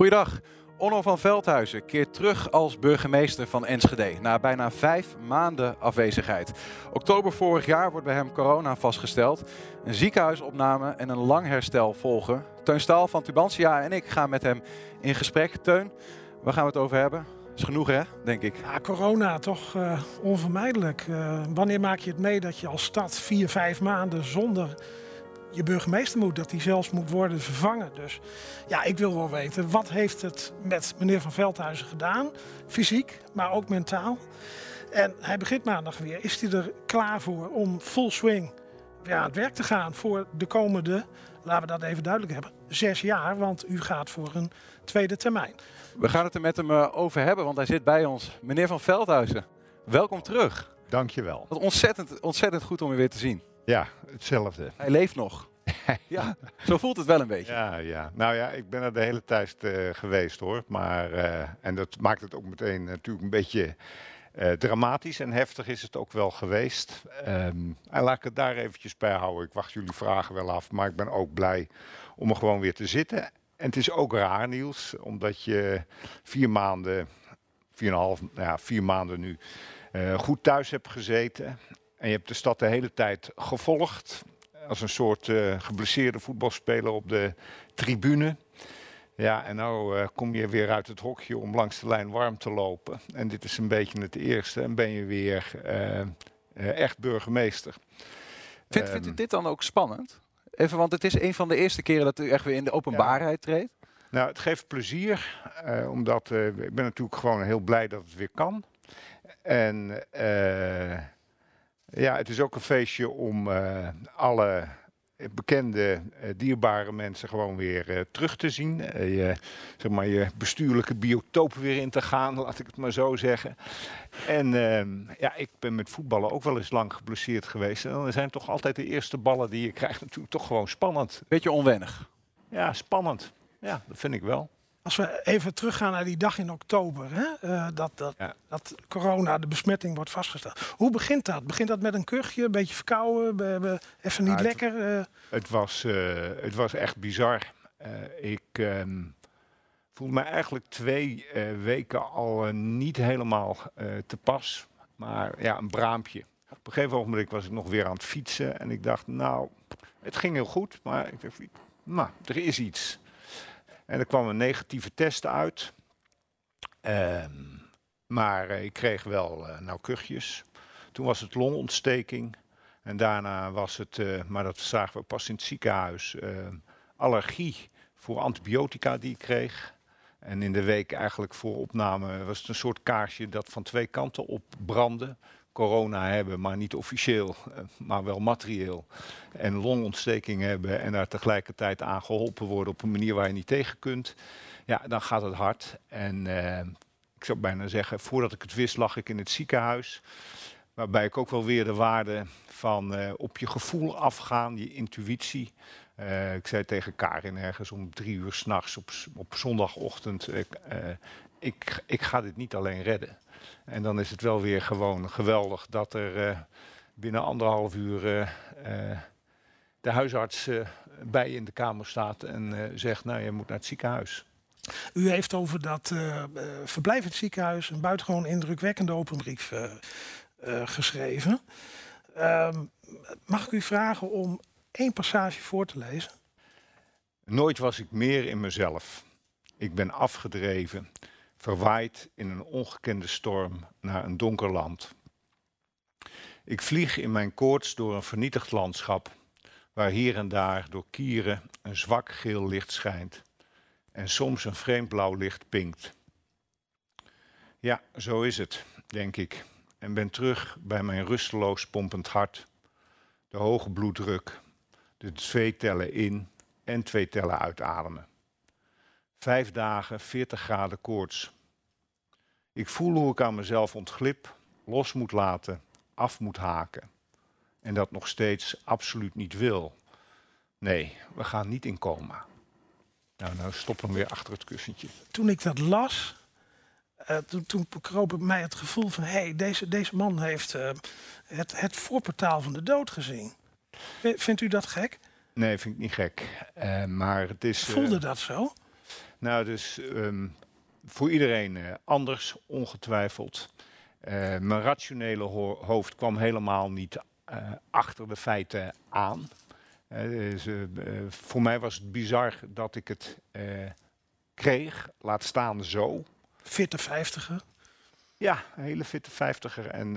Goeiedag. Onno van Veldhuizen keert terug als burgemeester van Enschede na bijna vijf maanden afwezigheid. Oktober vorig jaar wordt bij hem corona vastgesteld. Een ziekenhuisopname en een lang herstel volgen. Teun Staal van Tubantia en ik gaan met hem in gesprek. Teun, waar gaan we het over hebben? Is genoeg hè, denk ik. Ja, corona toch uh, onvermijdelijk. Uh, wanneer maak je het mee dat je als stad vier, vijf maanden zonder je burgemeester moet, dat die zelfs moet worden vervangen. Dus ja, ik wil wel weten, wat heeft het met meneer Van Veldhuizen gedaan? Fysiek, maar ook mentaal. En hij begint maandag weer. Is hij er klaar voor om full swing weer aan het werk te gaan voor de komende, laten we dat even duidelijk hebben, zes jaar? Want u gaat voor een tweede termijn. We gaan het er met hem eh, over hebben, want hij zit bij ons. Meneer Van Veldhuizen, welkom terug. Dankjewel. Wat ontzettend, ontzettend goed om u weer te zien. Ja, hetzelfde. Hij leeft nog. ja, zo voelt het wel een beetje. Ja, ja. Nou ja, ik ben er de hele tijd uh, geweest hoor. Maar, uh, en dat maakt het ook meteen natuurlijk een beetje uh, dramatisch en heftig is het ook wel geweest. Um, en laat ik het daar eventjes bij houden. Ik wacht jullie vragen wel af, maar ik ben ook blij om er gewoon weer te zitten. En het is ook raar nieuws, omdat je vier maanden, vier en een half, nou ja, vier maanden nu goed thuis hebt gezeten. En je hebt de stad de hele tijd gevolgd. Als een soort uh, geblesseerde voetbalspeler op de tribune. Ja, en nou uh, kom je weer uit het hokje om langs de lijn warm te lopen. En dit is een beetje het eerste. En ben je weer uh, echt burgemeester. Vindt, vindt u dit dan ook spannend? Even, want het is een van de eerste keren dat u echt weer in de openbaarheid ja. treedt. Nou, het geeft plezier. omdat ik ben natuurlijk gewoon heel blij dat het weer kan. En ja, het is ook een feestje om uh, alle bekende, uh, dierbare mensen gewoon weer uh, terug te zien. je, zeg maar, je bestuurlijke biotoop weer in te gaan, laat ik het maar zo zeggen. En ehm, ja, ik ben met voetballen ook wel eens lang geblesseerd geweest. En dan zijn toch altijd de eerste ballen die je krijgt natuurlijk toch gewoon spannend. Beetje onwennig. Ja, spannend. Ja, dat vind ik wel. Als we even teruggaan naar die dag in oktober, hè, uh, dat, dat, ja. dat corona, de besmetting wordt vastgesteld. Hoe begint dat? Begint dat met een kuchje, een beetje verkouden, be, be, even niet ja, lekker? Het, uh... het, was, uh, het was echt bizar. ik um, voel me eigenlijk twee weken al niet helemaal te pas, maar ja, een braampje. Op een gegeven moment was ik nog weer aan het fietsen en ik dacht, nou, het ging heel goed, maar ik dacht, nou, er is iets. En er kwam een negatieve test uit. Um, maar uh, ik kreeg wel uh. Toen was het longontsteking. En daarna was het, uh, maar dat zagen we pas in het ziekenhuis, allergie voor antibiotica die ik kreeg. En in de week eigenlijk voor opname was het een soort kaarsje dat van twee kanten op brandde corona hebben, maar niet officieel, maar wel materieel. En longontsteking hebben en daar tegelijkertijd aan geholpen worden op een manier waar je niet tegen kunt. Ja, dan gaat het hard. En uh, ik zou bijna zeggen, voordat ik het wist lag ik in het ziekenhuis. Waarbij ik ook wel weer de waarde van uh, op je gevoel afgaan, je intuïtie. Ik zei tegen Karin ergens om drie uur s'nachts op, op zondagochtend, ik, ik ga dit niet alleen redden. En dan is het wel weer gewoon geweldig dat er uh, binnen anderhalf uur uh, uh, de huisarts bij je in de kamer staat en zegt, nou je moet naar het ziekenhuis. U heeft over dat verblijf in het ziekenhuis een buitengewoon indrukwekkende open brief geschreven. Ehm, mag ik u vragen om één passage voor te lezen? Nooit was ik meer in mezelf. Ik ben afgedreven verwaaid in een ongekende storm naar een donker land. Ik vlieg in mijn koorts door een vernietigd landschap, waar hier en daar door kieren een zwak geel licht schijnt en soms een vreemd blauw licht pinkt. Ja, zo is het, denk ik, en ben terug bij mijn rusteloos pompend hart, de hoge bloeddruk, de twee tellen in en twee tellen uitademen. Vijf dagen, 40 graden koorts. Ik voel hoe ik aan mezelf ontglip, los moet laten, af moet haken. En dat nog steeds absoluut niet wil. Nee, we gaan niet in coma. Nou, nou stop hem weer achter het kussentje. Toen ik dat las, uh, toen, toen kroop bij mij het gevoel van... hé, hey, deze, deze man heeft uh, het, het voorportaal van de dood gezien. Vindt u dat gek? Nee, vind ik niet gek. Uh, maar het is. Voelde dat zo? Nou, dus ehm, voor iedereen eh, anders, ongetwijfeld. Eh, mijn rationele ho- hoofd kwam helemaal niet eh, achter de feiten aan. Dus, voor mij was het bizar dat ik het kreeg, laat staan zo. Fitte vijftiger. Ja, een hele fitte vijftiger. En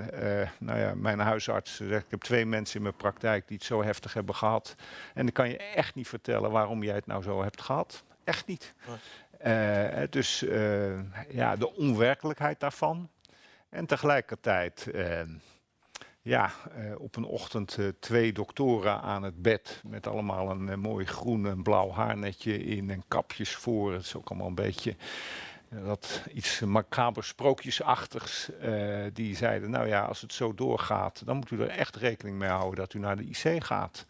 nou ja, mijn huisarts zegt, ik heb twee mensen in mijn praktijk die het zo heftig hebben gehad. En ik kan je echt niet vertellen waarom jij het nou zo hebt gehad. Echt niet. Dus ja, de onwerkelijkheid daarvan. En tegelijkertijd, eh, ja, op een ochtend twee doktoren aan het bed. Met allemaal een mooi groen en blauw haarnetje in en kapjes voor. Het is ook allemaal een beetje dat iets macaber sprookjesachtigs. die zeiden, nou ja, als het zo doorgaat, dan moet u er echt rekening mee houden dat u naar de IC gaat.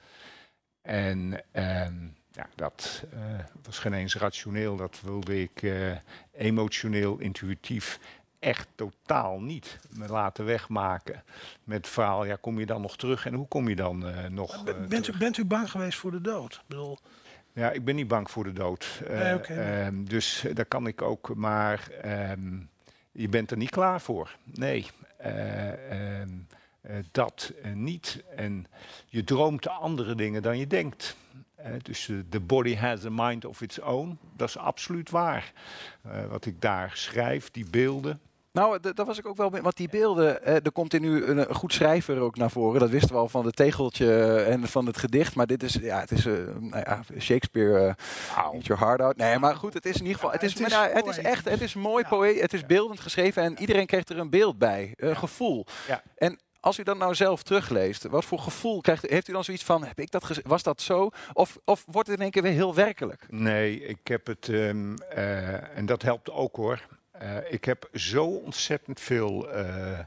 En ehm, ja, dat eh, was geen eens rationeel, dat wilde ik eh, emotioneel, intuïtief echt totaal niet me laten wegmaken. Met het verhaal, ja, kom je dan nog terug en hoe kom je dan eh, nog eh, bent, u, bent u bang geweest voor de dood? Ik bedoel, Ja, ik ben niet bang voor de dood. Eh, Nee, oké, nee. ehm, dus eh, daar kan ik ook, maar ehm, je bent er niet klaar voor. Nee, eh, ehm, eh, dat eh, niet. En je droomt andere dingen dan je denkt. Eh, dus eh, the body has a mind of its own. Dat is absoluut waar. Eh, wat ik daar schrijf, die beelden. Nou, d- daar was ik ook wel mee. Want die beelden, eh, er komt in nu een, een goed schrijver ook naar voren. Dat wisten we al van het tegeltje en van het gedicht. Maar dit is, ja, het is, eh, nou ja, Shakespeare, uh, Eat Your Heart Out. Nee, maar goed, het is in ieder geval, Ja, het is, het maar is nou, het is poëtisch. echt, het is mooi Ja. poëtisch, het is beeldend geschreven en iedereen kreeg er een beeld bij, een Ja. gevoel. Ja. En als u dat nou zelf terugleest, wat voor gevoel krijgt? Heeft u dan zoiets van, heb ik dat was dat zo? Of, of wordt het in één keer weer heel werkelijk? Nee, ik heb het, ehm, eh, en dat helpt ook hoor. Eh, ik heb zo ontzettend veel eh,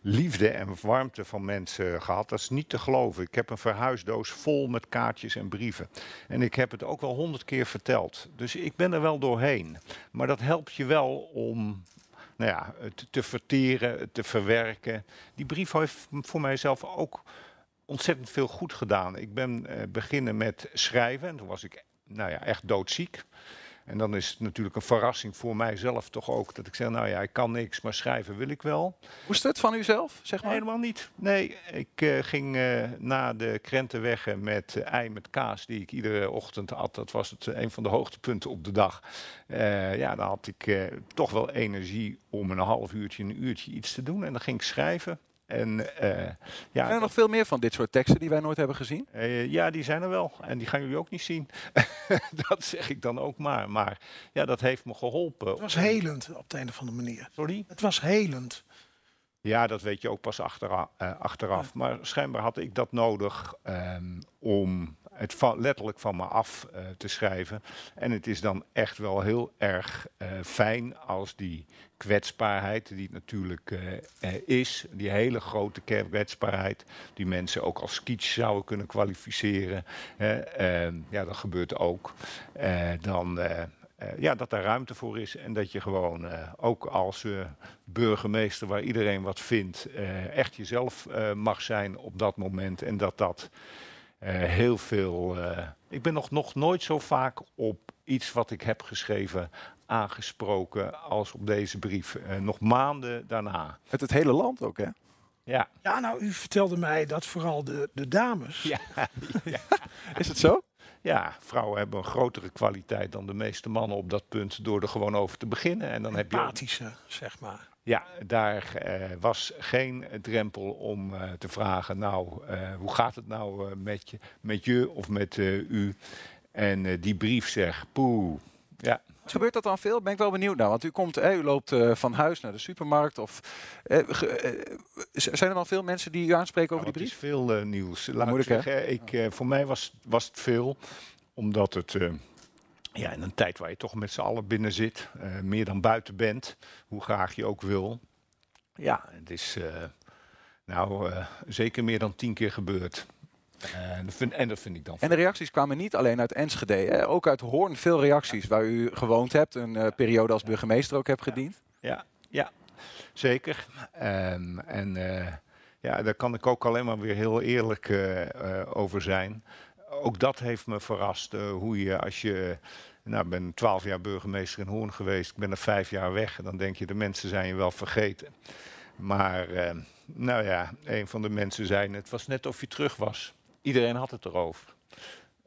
liefde en warmte van mensen gehad. Dat is niet te geloven. Ik heb een verhuisdoos vol met kaartjes en brieven. En ik heb het ook wel honderd keer verteld. Dus ik ben er wel doorheen. Maar dat helpt je wel om nou ja, te verteren, te verwerken. Die brief heeft voor mijzelf ook ontzettend veel goed gedaan. Ik ben eh, beginnen met schrijven en toen was ik nou ja, echt doodziek. En dan is het natuurlijk een verrassing voor mijzelf toch ook dat ik zeg, nou ja, ik kan niks, maar schrijven wil ik wel. Moest het van uzelf, zeg maar? Helemaal niet. Nee, ik eh, ging eh, na de krentenweggen met eh, ei met kaas, die ik iedere ochtend at. Dat was het, een van de hoogtepunten op de dag. Ja, dan had ik toch wel energie om een half uurtje, een uurtje iets te doen. En dan ging ik schrijven. En eh, ja, Zijn er nog veel meer van dit soort teksten die wij nooit hebben gezien? eh, ja, die zijn er wel. En die gaan jullie ook niet zien. dat zeg ik dan ook maar. Maar ja, dat heeft me geholpen. het was helend op de een of andere manier. Sorry? Het was helend. Ja, dat weet je ook pas achteraf. achteraf. Maar schijnbaar had ik dat nodig ehm, om het va- letterlijk van me af eh, te schrijven. En het is dan echt wel heel erg eh, fijn als die kwetsbaarheid, die het natuurlijk eh, is, die hele grote kwetsbaarheid, die mensen ook als kitsch zouden kunnen kwalificeren. ehm, ja, dat gebeurt ook. Eh, dan. eh, ja, dat daar ruimte voor is en dat je gewoon ook als burgemeester waar iedereen wat vindt, echt jezelf mag zijn op dat moment en dat dat heel veel. ik ben nog, nog nooit zo vaak op iets wat ik heb geschreven aangesproken als op deze brief. Eh, nog maanden daarna. Met het hele land ook, hè? Ja. Ja, nou, u vertelde mij dat vooral de, de dames. Ja. Is het zo? ja, vrouwen hebben een grotere kwaliteit dan de meeste mannen op dat punt door er gewoon over te beginnen. En dan heb je ook zeg maar. Ja, daar eh, was geen drempel om eh, te vragen, nou, eh, hoe gaat het nou eh, met, je, met je of met eh, u? En eh, die brief zegt, poeh, ja. Gebeurt dat dan veel? Ben ik wel benieuwd naar. Want u, komt, eh, u loopt eh, van huis naar de supermarkt. Of, eh, ge- eh, zijn er dan veel mensen die u aanspreken over Nou, die het brief? is veel nieuws. Laat moeilijk, hè? zeggen, ik, eh, voor mij was, was het veel, omdat het... eh, ja, in een tijd waar je toch met z'n allen binnen zit, eh, meer dan buiten bent, hoe graag je ook wil. Ja, het is eh, nou eh, zeker meer dan tien keer gebeurd. En dat vind, en dat vind ik dan En de reacties kwamen niet alleen uit Enschede, hè? ook uit Hoorn veel reacties waar u gewoond hebt, een eh, periode als burgemeester ook hebt gediend. Ja, ja zeker. Ehm, en eh, ja, daar kan ik ook alleen maar weer heel eerlijk eh, eh, over zijn. Ook dat heeft me verrast, eh, hoe je als je Nou, ik ben twaalf jaar burgemeester in Hoorn geweest. Ik ben er vijf jaar weg. Dan denk je, de mensen zijn je wel vergeten. Maar, eh, nou ja, een van de mensen zei, het was net of je terug was. Iedereen had het erover.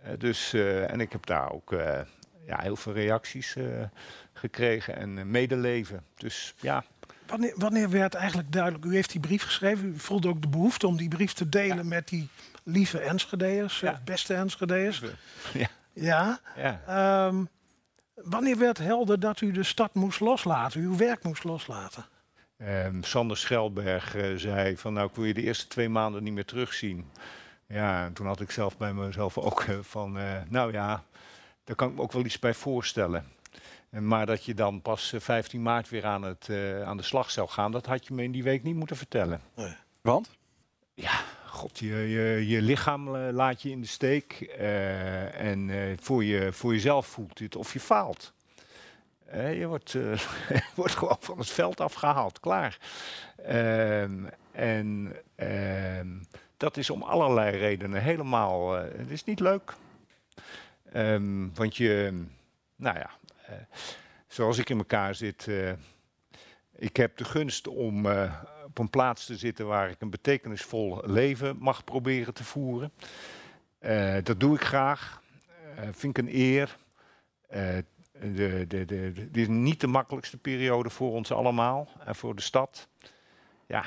Uh, dus, uh, en ik heb daar ook ja, heel veel reacties gekregen en medeleven. Dus ja. Wanneer, wanneer, werd eigenlijk duidelijk, u heeft die brief geschreven, u voelde ook de behoefte om die brief te delen ja. met die lieve Enschedeers, ja. beste Enschedeers. Ja. ja. ja. Um, wanneer werd helder dat u de stad moest loslaten, uw werk moest loslaten? Um, Sander Schelberg uh, zei van nou ik wil je de eerste twee maanden niet meer terugzien. Ja, en toen had ik zelf bij mezelf ook uh, van uh, nou ja, daar kan ik me ook wel iets bij voorstellen. Maar dat je dan pas 15 maart weer aan, het, aan de slag zou gaan, dat had je me in die week niet moeten vertellen. Nee. Want? Ja, god, je, je, je lichaam laat je in de steek. Uh, en uh, voor, je, voor jezelf voelt het of je faalt. Uh, je wordt, wordt gewoon van het veld afgehaald, klaar. Ehm, en ehm, dat is om allerlei redenen helemaal. het is niet leuk. Um, want je, nou ja, zoals ik in elkaar zit. ik heb de gunst om op een plaats te zitten waar ik een betekenisvol leven mag proberen te voeren. Dat doe ik graag. Vind ik een eer. De, dit is niet de makkelijkste periode voor ons allemaal en voor de stad. Ja.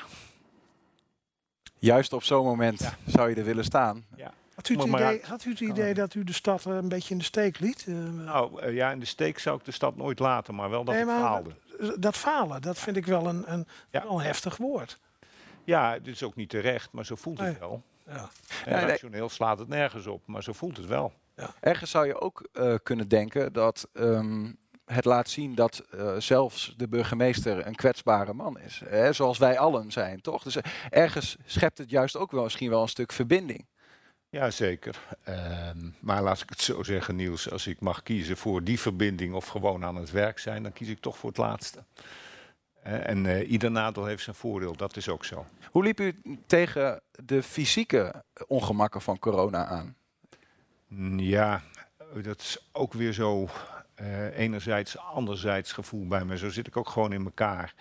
Juist op zo'n moment ja. zou je er willen staan. Ja. Had u het idee, had u het idee dat u de stad een beetje in de steek liet? Nou ja, in de steek zou ik de stad nooit laten, maar wel dat nee, ik faalde dat falen, dat vind ik wel een, een, ja. wel een heftig woord. Ja, dit is ook niet terecht, maar zo voelt het wel. Ja. En rationeel slaat het nergens op, maar zo voelt het wel. Ja. Ergens zou je ook uh, kunnen denken dat um, het laat zien dat uh, zelfs de burgemeester een kwetsbare man is. Hè? Zoals wij allen zijn, toch? Dus uh, ergens schept het juist ook wel misschien wel een stuk verbinding. Ja, zeker. Um, maar laat ik het zo zeggen, Niels, als ik mag kiezen voor die verbinding of gewoon aan het werk zijn, dan kies ik toch voor het laatste. Uh, en uh, ieder nadeel heeft zijn voordeel, dat is ook zo. Hoe liep u tegen de fysieke ongemakken van corona aan? Ja, dat is ook weer zo uh, enerzijds, anderzijds gevoel bij me. Zo zit ik ook gewoon in elkaar.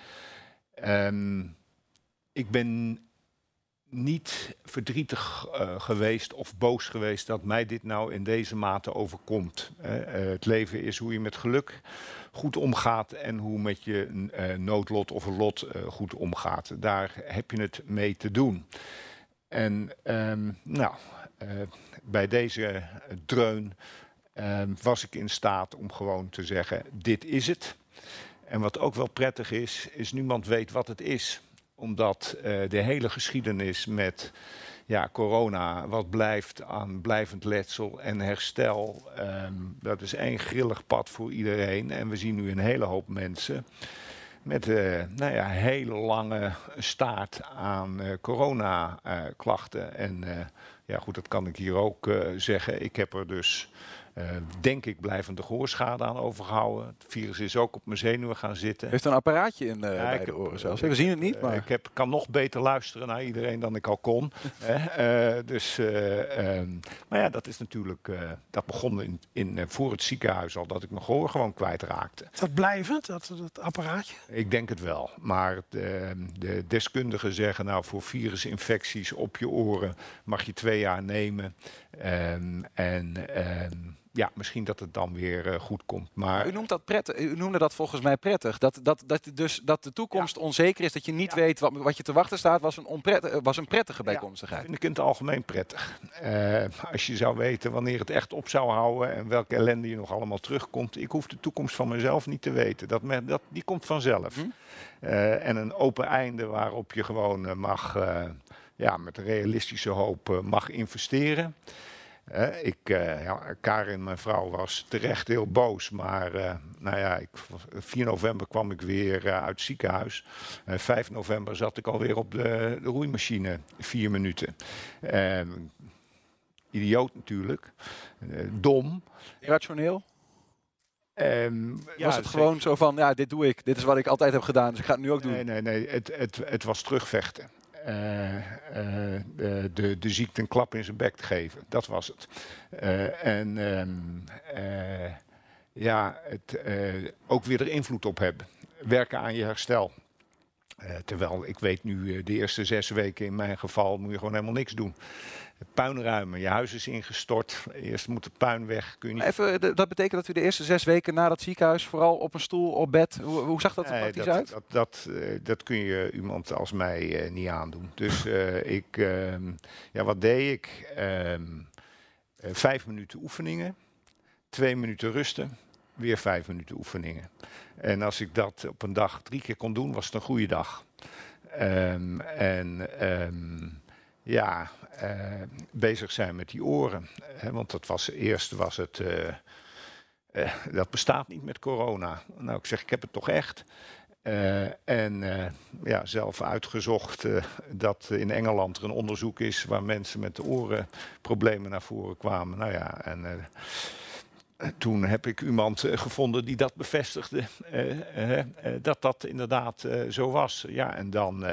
Um, ik ben niet verdrietig uh, geweest of boos geweest dat mij dit nou in deze mate overkomt. Uh, het leven is hoe je met geluk goed omgaat en hoe met je noodlot of lot goed omgaat. Daar heb je het mee te doen. En um, nou, bij deze dreun um, was ik in staat om gewoon te zeggen: dit is het. En wat ook wel prettig is, is niemand weet wat het is omdat uh, de hele geschiedenis met ja, corona, wat blijft aan blijvend letsel en herstel, um, dat is één grillig pad voor iedereen. En we zien nu een hele hoop mensen met uh, nou ja, hele lange staart aan uh, corona-klachten. en ja, goed, dat kan ik hier ook zeggen. Ik heb er dus uh, denk ik blijvende gehoorschade aan overgehouden. Het virus is ook op mijn zenuwen gaan zitten. Heeft een apparaatje in uh, ja, bij de oren zelfs. We zien het niet, maar... ik heb, kan nog beter luisteren naar iedereen dan ik al kon. dus, um, maar ja, dat is natuurlijk... dat begon in, in, voor het ziekenhuis al, dat ik mijn gehoor gewoon kwijtraakte. Is dat blijvend, dat, dat apparaatje? Ik denk het wel. Maar de, de deskundigen zeggen, nou, voor virusinfecties op je oren mag je twee jaar nemen. Um, en... Um, ja, misschien dat het dan weer uh, goed komt. Maar u, noemt dat prettig, u noemde dat volgens mij prettig. Dat, dat, dat, dus, dat de toekomst ja. onzeker is, dat je niet ja. weet wat, wat je te wachten staat, was een, onprettig, was een prettige bijkomstigheid. Ja, vind ik in het algemeen prettig. Uh, als je zou weten wanneer het echt op zou houden en welke ellende je nog allemaal terugkomt. Ik hoef de toekomst van mezelf niet te weten. Dat, dat, die komt vanzelf. Hm? Uh, en een open einde waarop je gewoon mag, ja, met realistische hoop mag investeren. Uh, ik, uh, ja, Karin, mijn vrouw, was terecht heel boos. Maar uh, nou ja, ik, 4 november kwam ik weer uit het ziekenhuis. 5 november zat ik alweer op de, de roeimachine, vier minuten. Ehm, idioot natuurlijk. dom. Irrationeel? Um, ja, was het gewoon zo van, ja, dit doe ik. Dit is wat ik altijd heb gedaan, dus ik ga het nu ook doen. Nee, nee, nee. Het, het, het was terugvechten. Uh, uh, de, de, de ziekte een klap in zijn bek te geven. Dat was het. En um, ja, het eh, ook weer er invloed op hebben. Werken aan je herstel. Eh, terwijl ik weet nu, eh, de eerste zes weken in mijn geval moet je gewoon helemaal niks doen. Puin ruimen, je huis is ingestort. Eerst moet de puin weg. Kun je niet... Even, de- dat betekent dat u de eerste zes weken na dat ziekenhuis vooral op een stoel, op bed. Hoe, hoe zag dat er Nee, praktisch dat, uit? Dat, dat, eh, dat kun je iemand als mij eh, niet aandoen. Dus eh, ik, ehm, ja, wat deed ik? Ehm, eh, vijf minuten oefeningen, twee minuten rusten, weer vijf minuten oefeningen. En als ik dat op een dag drie keer kon doen, was het een goede dag. Ehm, en ja, eh, bezig zijn met die oren. Hè, want dat was eerst was het. eh, eh, dat bestaat niet met corona. Nou, ik zeg, ik heb het toch echt. Eh, en eh, ja, zelf uitgezocht eh, dat in Engeland er een onderzoek is waar mensen met de orenproblemen naar voren kwamen. Nou ja, en eh, toen heb ik iemand eh, gevonden die dat bevestigde, eh, eh, eh, dat dat inderdaad eh, zo was. Ja, en dan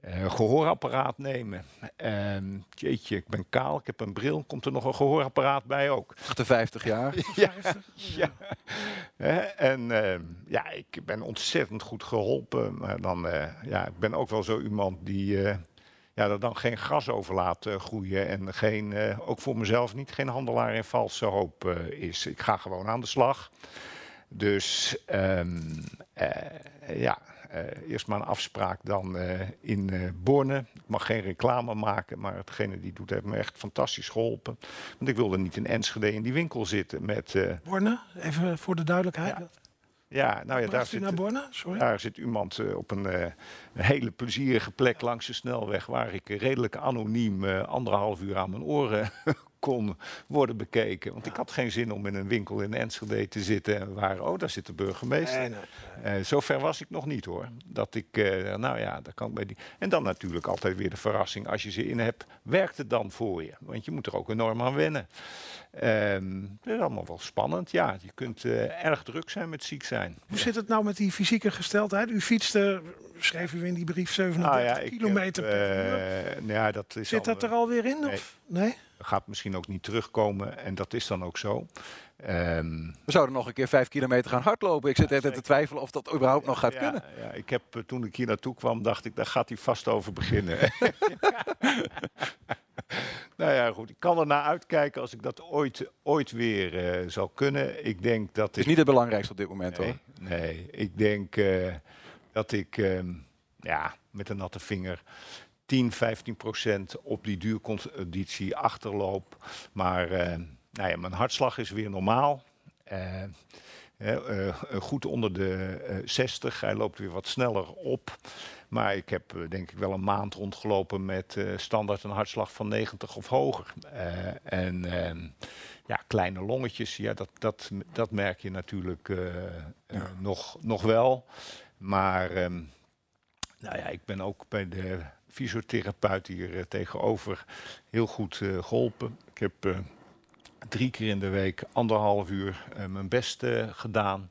eh, eh, gehoorapparaat nemen. Ehm, jeetje, ik ben kaal, ik heb een bril, komt er nog een gehoorapparaat bij ook. 58 jaar. Ja, 50. ja. Hè, En ehm, ja, ik ben ontzettend goed geholpen. Maar dan, eh, ja, ik ben ook wel zo iemand die eh, ja, er dan geen gras over laat eh, groeien. En geen, eh, ook voor mezelf niet, geen handelaar in valse hoop eh, is. Ik ga gewoon aan de slag. Dus ehm, eh, ja, eerst maar een afspraak dan eh, in eh Borne. Ik mag geen reclame maken, maar hetgene die doet heeft me echt fantastisch geholpen. Want ik wilde niet in Enschede in die winkel zitten met... eh, Borne, even voor de duidelijkheid. Ja. ja, nou ja, daar zit, naar Borne? Sorry. daar zit iemand eh, op een, eh, een hele plezierige plek langs de snelweg... waar ik eh, redelijk anoniem eh, anderhalf uur aan mijn oren kon worden bekeken. Want ik had geen zin om in een winkel in Enschede te zitten... en waar, oh, daar zit de burgemeester. Nee, nee. Eh, zover was ik nog niet hoor. Dat ik, eh, nou ja, dat kan ik bij die. En dan natuurlijk altijd weer de verrassing. Als je ze in hebt, werkt het dan voor je? Want je moet er ook enorm aan wennen. Ehm dat is allemaal wel spannend. Ja, je kunt eh, erg druk zijn met ziek zijn. Hoe zit het nou met die fysieke gesteldheid? U fietste, schreef u in die brief, 37 Nou ja, kilometer per uur. nou ja, dat is Zit al, dat er alweer in? nee. Of? Nee? Gaat misschien ook niet terugkomen. En dat is dan ook zo. Ehm, We zouden nog een keer vijf kilometer gaan hardlopen. Ik zit net te twijfelen of dat überhaupt nog gaat ja, kunnen. Ja, ik heb, eh, toen ik hier naartoe kwam, dacht ik, daar gaat hij vast over beginnen. nou ja, goed. Ik kan er naar uitkijken als ik dat ooit, ooit weer eh, zal kunnen. Ik denk dat Het is ik... niet het belangrijkste op dit moment hoor. Nee, nee, ik denk eh, dat ik ehm, ja, met een natte vinger 10, 15 procent op die duurconditie achterloop. Maar eh, nou ja, mijn hartslag is weer normaal. Eh, eh, goed onder de eh 60. Hij loopt weer wat sneller op. Maar ik heb denk ik wel een maand rondgelopen met standaard een hartslag van 90 of hoger. En ehm, ja, kleine longetjes, ja, dat, dat, dat merk je natuurlijk nog, nog wel. Maar ehm, nou ja, ik ben ook bij de fysiotherapeut hier eh, tegenover heel goed eh, geholpen. Ik heb eh, drie keer in de week anderhalf uur mijn best gedaan.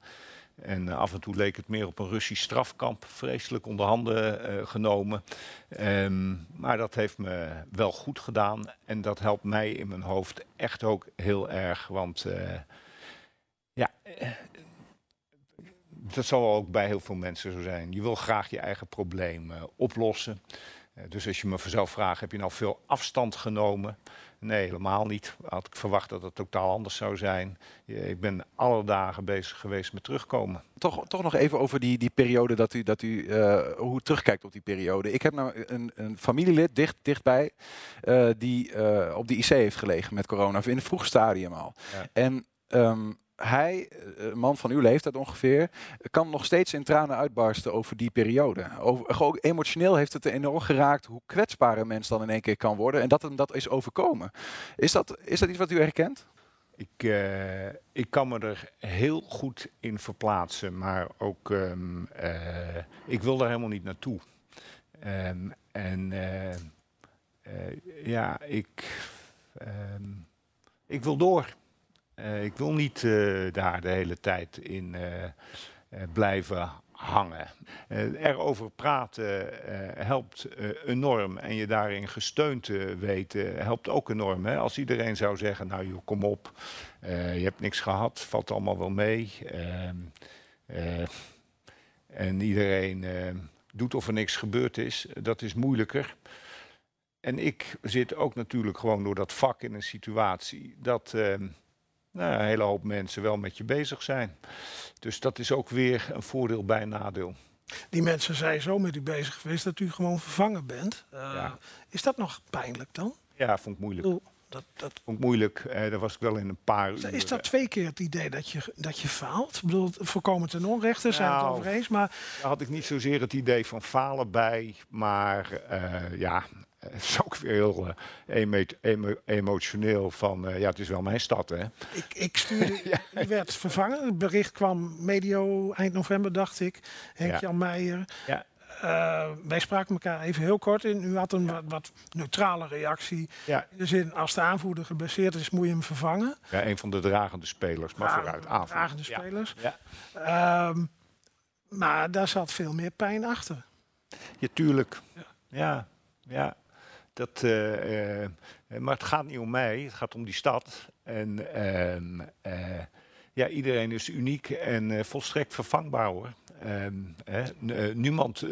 En af en toe leek het meer op een Russisch strafkamp, vreselijk onder handen genomen. Ehm, maar dat heeft me wel goed gedaan en dat helpt mij in mijn hoofd echt ook heel erg. Want ja, dat zal ook bij heel veel mensen zo zijn. Je wil graag je eigen probleem oplossen. Eh, dus als je me zelf vraagt, heb je nou veel afstand genomen? Nee, helemaal niet. Had ik verwacht dat het totaal anders zou zijn. Ik ben alle dagen bezig geweest met terugkomen. Toch, toch nog even over die, die periode dat u, dat u eh, hoe u terugkijkt op die periode. Ik heb nou een, een familielid dicht, dichtbij eh, die op de IC heeft gelegen met corona, in een vroeg stadium al. Ja. En ehm, hij, eh, een man van uw leeftijd ongeveer, kan nog steeds in tranen uitbarsten over die periode. Over, gewoon emotioneel heeft het enorm geraakt hoe kwetsbaar een mens dan in één keer kan worden en dat hem dat is overkomen. Is dat, is dat iets wat u herkent? Ik, eh, ik kan me er heel goed in verplaatsen, maar ook ehm, eh, ik wil daar helemaal niet naartoe. Ehm, en eh, eh, ja, ik, ehm, ik wil door. Eh, ik wil niet eh, daar de hele tijd in, eh, blijven hangen. Erover praten helpt enorm en je daarin gesteund te weten helpt ook enorm. Hè? Als iedereen zou zeggen, nou kom op, je hebt niks gehad, valt allemaal wel mee. Ehm, en iedereen doet of er niks gebeurd is, dat is moeilijker. En ik zit ook natuurlijk gewoon door dat vak in een situatie dat ehm, nou, een hele hoop mensen wel met je bezig zijn. Dus dat is ook weer een voordeel bij een nadeel. Die mensen zijn zo met u bezig geweest dat u gewoon vervangen bent. Uh, Is dat nog pijnlijk dan? Ja, vond ik moeilijk. dat, dat... Vond ik moeilijk. Uh, daar was ik wel in een paar uur. Is dat twee keer het idee dat je, dat je faalt? Ik bedoel, voorkomen ten onrechte, zijn het nou, over eens. Maar... Daar had ik niet zozeer het idee van falen bij. Maar uh, ja, het is ook weer heel uh, emotioneel van, uh, ja, het is wel mijn stad, hè. Ik, ik stuurde, ja. werd vervangen. Het bericht kwam medio eind november, dacht ik. Henk-Jan Meijer. Ja. Uh, wij spraken elkaar even heel kort in. U had een wat, wat, neutrale reactie. Ja. In de zin, als de aanvoerder geblesseerd is, moet je hem vervangen. Ja, een van de dragende spelers, maar vooruit aanvoerder. Dragende spelers. Ja. Um, maar daar zat veel meer pijn achter. Ja, tuurlijk. Ja, ja. Dat, uh, maar het gaat niet om mij, het gaat om die stad. En ehm, ja, iedereen is uniek en volstrekt vervangbaar hoor. Um, niemand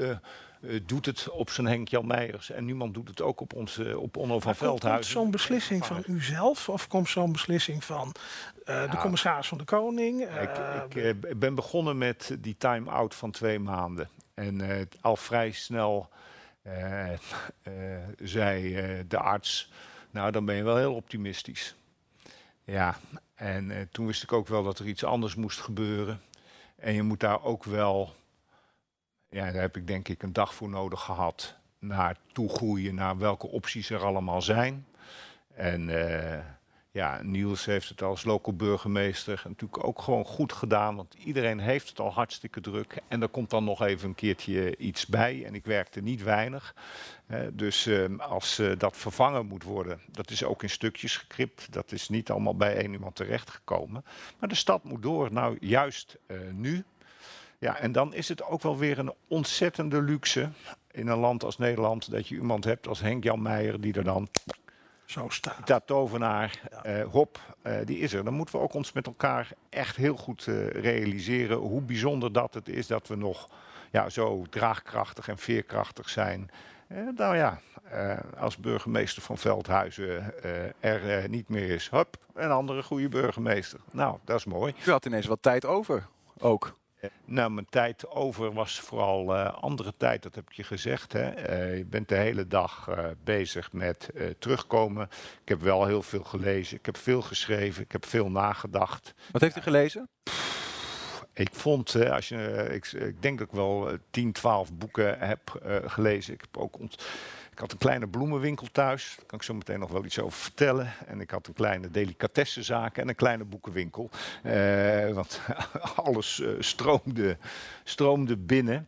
doet het op zijn Henk Jan Meijers en niemand doet het ook op, ons, op Onno van Veldhuizen. Komt zo'n beslissing van uzelf of komt zo'n beslissing van de commissaris van de Koning? ik, ik ben begonnen met die time-out van twee maanden. En al vrij snel zei uh, de arts, nou dan ben je wel heel optimistisch. Ja, en toen wist ik ook wel dat er iets anders moest gebeuren. En je moet daar ook wel, ja, daar heb ik denk ik een dag voor nodig gehad, naar toe groeien, naar welke opties er allemaal zijn. En ja, Niels heeft het als local burgemeester natuurlijk ook gewoon goed gedaan. Want iedereen heeft het al hartstikke druk. En er komt dan nog even een keertje iets bij. En ik werkte niet weinig. dus ehm, als uh, dat vervangen moet worden, dat is ook in stukjes gekript. Dat is niet allemaal bij één iemand terechtgekomen. Maar de stad moet door. Nou, juist uh, nu. Ja, en dan is het ook wel weer een ontzettende luxe in een land als Nederland dat je iemand hebt als Henk Jan Meijer die er dan zo staat. Dat tovenaar, ja. uh, Hop, uh, die is er. Dan moeten we ook ons met elkaar echt heel goed uh, realiseren hoe bijzonder dat het is dat we nog ja, zo draagkrachtig en veerkrachtig zijn. nou ja, als burgemeester van Veldhuizen er niet meer is, hup, een andere goede burgemeester. Nou, dat is mooi. U had ineens wat tijd over, ook. Nou, mijn tijd over was vooral uh, andere tijd, dat heb ik je gezegd. Hè. Uh, je bent de hele dag uh, bezig met terugkomen. Ik heb wel heel veel gelezen, ik heb veel geschreven, ik heb veel nagedacht. Wat heeft u gelezen? ik vond, als je, ik, ik, denk dat ik wel 10, 12 boeken heb gelezen. Ik heb ook ont ik had een kleine bloemenwinkel thuis, daar kan ik zo meteen nog wel iets over vertellen. En ik had een kleine delicatessenzaak en een kleine boekenwinkel. Uh, want alles uh, stroomde, stroomde binnen.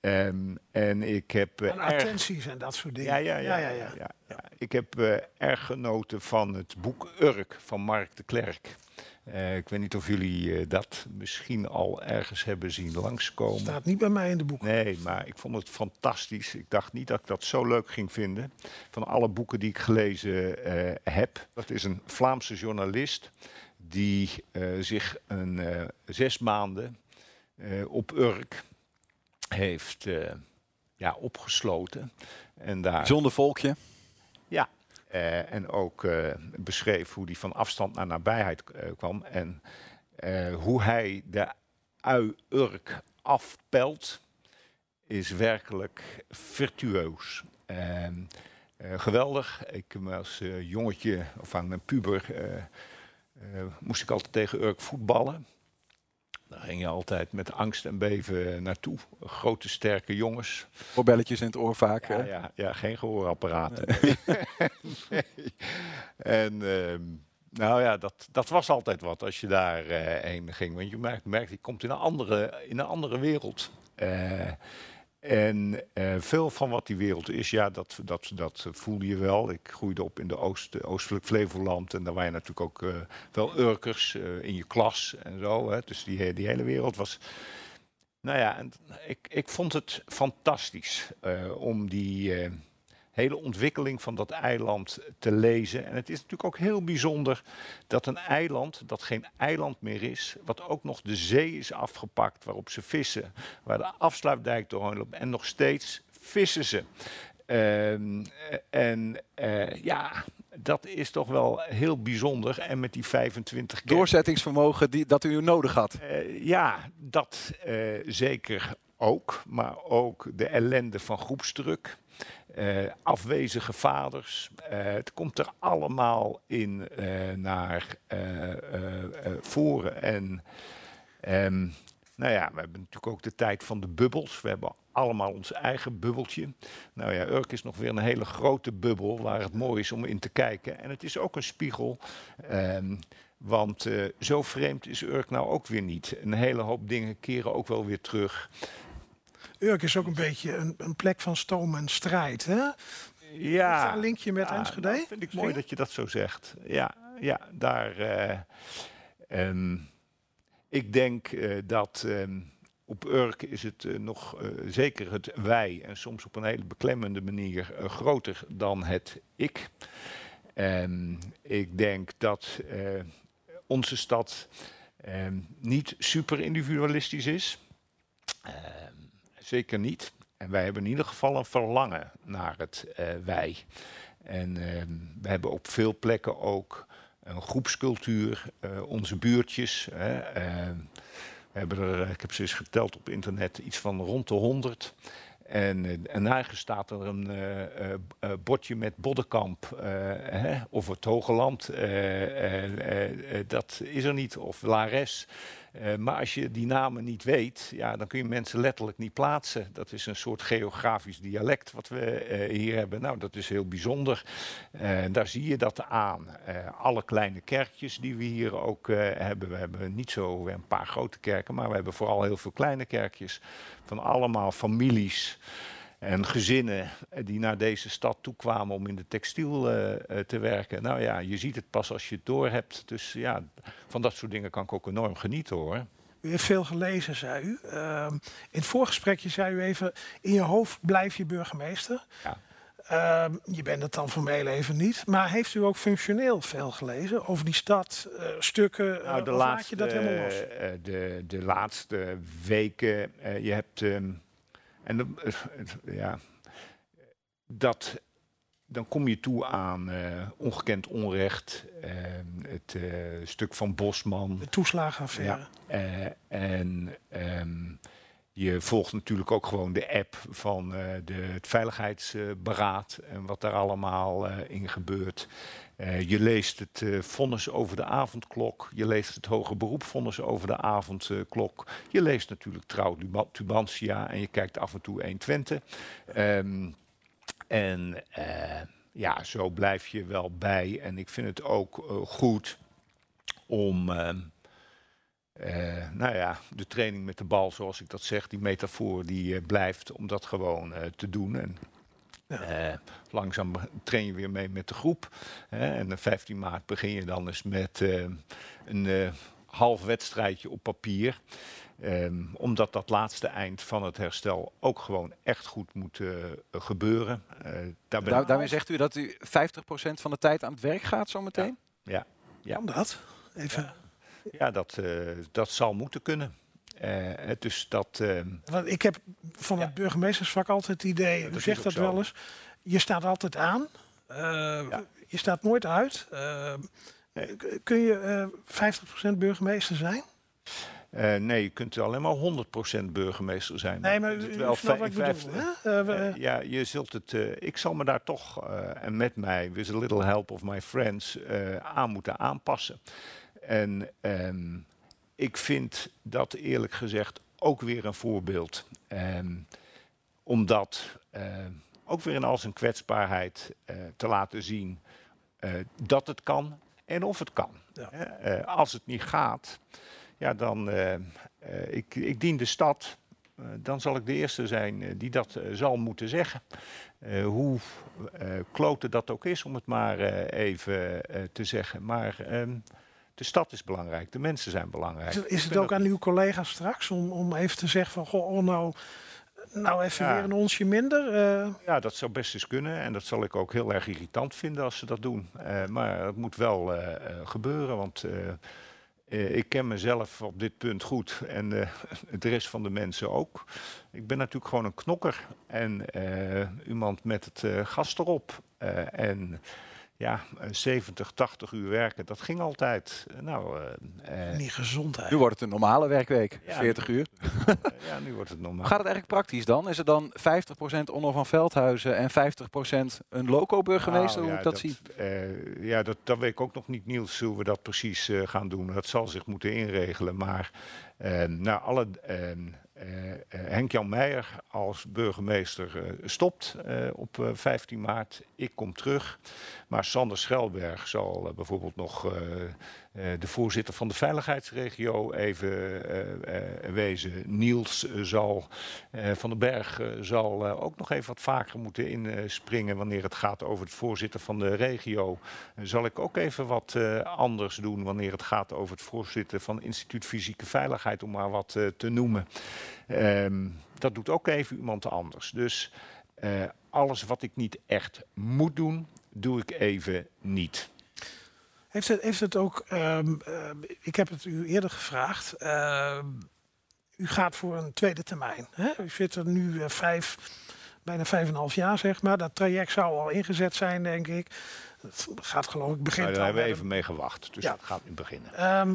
Um, en ik heb. Uh, attenties en dat soort dingen. Ja, ja, ja. ja, ja, ja. ja ik heb erg genoten van het boek Urk van Mark de Klerk. Uh, ik weet niet of jullie uh, dat misschien al ergens hebben zien langskomen. Staat niet bij mij in de boeken. Nee, maar ik vond het fantastisch. Ik dacht niet dat ik dat zo leuk ging vinden. Van alle boeken die ik gelezen uh, heb. Dat is een Vlaamse journalist die zich een zes maanden op Urk heeft ja, opgesloten. En daar... Zonder volkje? Ja, uh, en ook uh, beschreef hoe hij van afstand naar nabijheid uh, kwam. En hoe hij de ui-urk afpelt, is werkelijk virtuoos. geweldig. Ik als jongetje, of aan een puber, moest ik altijd tegen Urk voetballen. Daar ging je altijd met angst en beven naartoe. Grote, sterke jongens. Oorbelletjes in het oor vaak. Ja, ja, ja, geen gehoorapparaten. Nee. nee. En uh, nou ja, dat, dat was altijd wat als je daarheen uh, ging. Want je merkt, merkt, je komt in een andere, in een andere wereld. Uh, en uh, veel van wat die wereld is, ja, dat, dat, dat voelde je wel. Ik groeide op in de oost, oostelijk Flevoland en daar waren natuurlijk ook uh, wel Urkers uh, in je klas en zo. Hè. Dus die, die hele wereld was Nou ja, ik, ik vond het fantastisch eh, om die eh, hele ontwikkeling van dat eiland te lezen. En het is natuurlijk ook heel bijzonder dat een eiland, dat geen eiland meer is, wat ook nog de zee is afgepakt waarop ze vissen, waar de afsluitdijk doorheen loopt en nog steeds vissen ze. Ehm, en eh, ja, dat is toch wel heel bijzonder. En met die 25 kerken- Doorzettingsvermogen die, dat u nodig had. eh, ja, dat eh, zeker ook. Maar ook de ellende van groepsdruk. Eh, afwezige vaders. eh, het komt er allemaal in eh, naar voren. En ehm, nou ja, we hebben natuurlijk ook de tijd van de bubbels. We hebben allemaal ons eigen bubbeltje. Nou ja, Urk is nog weer een hele grote bubbel waar het mooi is om in te kijken. En het is ook een spiegel. ehm, want zo vreemd is Urk nou ook weer niet. Een hele hoop dingen keren ook wel weer terug. Urk is ook een beetje een, een plek van stoom en strijd. Hè? Ja, Is een linkje met ja, Enschede? dat vind ik mooi dat je dat zo zegt. Ja, ja daar. eh, ehm, ik denk eh, dat ehm, op Urk is het eh, nog zeker het wij en soms op een hele beklemmende manier groter dan het ik. Ehm, ik denk dat onze stad niet super individualistisch is. Zeker niet. En wij hebben in ieder geval een verlangen naar het eh, wij. En ehm, we hebben op veel plekken ook een groepscultuur, eh, onze buurtjes. Hè, ehm, we hebben er, eh, ik heb ze eens geteld op internet, iets van rond de 100. En, en nergens staat er een eh, bordje met Boddenkamp eh, hè, of het Hoge Land. eh, dat is er niet. Of Lares. Eh, maar als je die namen niet weet, ja, dan kun je mensen letterlijk niet plaatsen. Dat is een soort geografisch dialect wat we eh, hier hebben. Nou, dat is heel bijzonder. Eh, daar zie je dat aan. Alle kleine kerkjes die we hier ook hebben. We hebben niet zo een paar grote kerken, maar we hebben vooral heel veel kleine kerkjes. Van allemaal families en gezinnen die naar deze stad toekwamen om in de textiel eh, eh, te werken. Nou ja, je ziet het pas als je het door hebt. Dus ja, van dat soort dingen kan ik ook enorm genieten hoor. U heeft veel gelezen, zei u. Ehm, in het voorgesprekje zei u even, in je hoofd blijf je burgemeester. Ja. Ehm, je bent het dan formeel even niet. Maar heeft u ook functioneel veel gelezen over die stad, eh, stukken? Nou, de laat je dat helemaal los? de, de laatste weken, je hebt, ehm, en eh, ja, dat, dan kom je toe aan eh, ongekend onrecht, het eh, stuk van Bosman. De toeslagenaffaire. En ehm, je volgt natuurlijk ook gewoon de app van eh, de, het Veiligheidsberaad en wat daar allemaal eh, in gebeurt. Eh, je leest het vonnis over de avondklok. Je leest het hoger beroepvonnis over de avondklok. Je leest natuurlijk trouw Tuba- Tubantia en je kijkt af en toe 120. Ehm en ja, zo blijf je wel bij. En ik vind het ook goed om, eh, nou ja, de training met de bal, zoals ik dat zeg, die metafoor, die eh, blijft om dat gewoon eh, te doen. En Ja. eh, langzaam train je weer mee met de groep. Hè, en op 15 maart begin je dan eens met eh, een eh, half wedstrijdje op papier. Ehm, omdat dat laatste eind van het herstel ook gewoon echt goed moet gebeuren. Eh, daar Daar, daarmee zegt u dat u 50% van de tijd aan het werk gaat zometeen? ja, ja. Kan dat? Even. ja dat, eh, dat zal moeten kunnen. Eh, dus dat, ehm, Want ik heb van Ja. het burgemeestersvak altijd het idee, u zegt dat zo. wel eens, je staat altijd aan. Eh, Je staat nooit uit. Kun je eh 50% burgemeester zijn? nee, je kunt alleen maar 100% burgemeester zijn. Nee, maar u, wel snapt wat vijf- bedoel. ja, je zult het. ik zal me daar toch en met mij, with a little help of my friends, aan moeten aanpassen. En ehm, ik vind dat eerlijk gezegd ook weer een voorbeeld. Ehm, omdat ehm, ook weer in al zijn kwetsbaarheid eh, te laten zien eh, dat het kan en of het kan. Ja. Eh, als het niet gaat, ja, dan ik, ik dien de stad. dan zal ik de eerste zijn die dat zal moeten zeggen. Hoe kloten dat ook is, om het maar even te zeggen. Maar de stad is belangrijk, de mensen zijn belangrijk. Is het, ook aan uw collega's straks om, om even te zeggen van, goh, oh, nou, nou even Ja. weer een onsje minder? eh, Ja, dat zou best eens kunnen. En dat zal ik ook heel erg irritant vinden als ze dat doen. Eh, maar het moet wel eh, gebeuren, want ik ken mezelf op dit punt goed. En de rest van de mensen ook. Ik ben natuurlijk gewoon een knokker. En iemand met het gas erop. En ja, eh, 70, 80 uur werken, dat ging altijd. Nou, eh, eh, niet gezondheid. Nu wordt het een normale werkweek, Ja. 40 uur. ja, nu wordt het normaal. Hoe gaat het eigenlijk praktisch dan? Is het dan 50% Onno van Veldhuizen en 50% een loco-burgemeester? Nou, hoe ja, ik dat, zie? eh, ja, dat, dat weet ik ook nog niet, Niels, hoe we dat precies eh, gaan doen. Dat zal zich moeten inregelen. Maar eh nou, alle, eh, eh, eh, Henk-Jan Meijer als burgemeester eh, stopt eh, op eh, 15 maart. Ik kom terug. Maar Sander Schelberg zal eh, bijvoorbeeld nog eh, eh, de voorzitter van de veiligheidsregio even wezen. Niels zal van den Berg zal ook nog even wat vaker moeten inspringen wanneer het gaat over het voorzitter van de regio. Zal ik ook even wat anders doen wanneer het gaat over het voorzitter van Instituut Fysieke Veiligheid, om maar wat te noemen. Ehm, dat doet ook even iemand anders. Dus alles wat ik niet echt moet doen, doe ik even niet. Heeft het, heeft het ook, ehm, eh, ik heb het u eerder gevraagd, ehm, u gaat voor een tweede termijn. Hè? U zit er nu eh, vijf, bijna vijf en een half jaar zeg maar. Dat traject zou al ingezet zijn denk ik. Het gaat geloof ik begin. Nou, daar hebben we even mee gewacht, dus Ja. dat gaat nu beginnen. Ehm,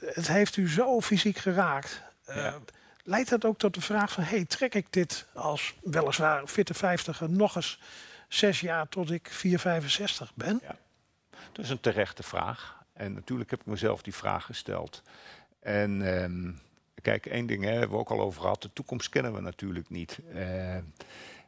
het heeft u zo fysiek geraakt. Ja. Leidt dat ook tot de vraag van, hey, trek ik dit als weliswaar fitte vijftiger nog eens zes jaar tot ik 465 ben? Dat is een terechte vraag. En natuurlijk heb ik mezelf die vraag gesteld. En ehm, kijk, één ding hè, hebben we ook al over gehad. De toekomst kennen we natuurlijk niet. Eh,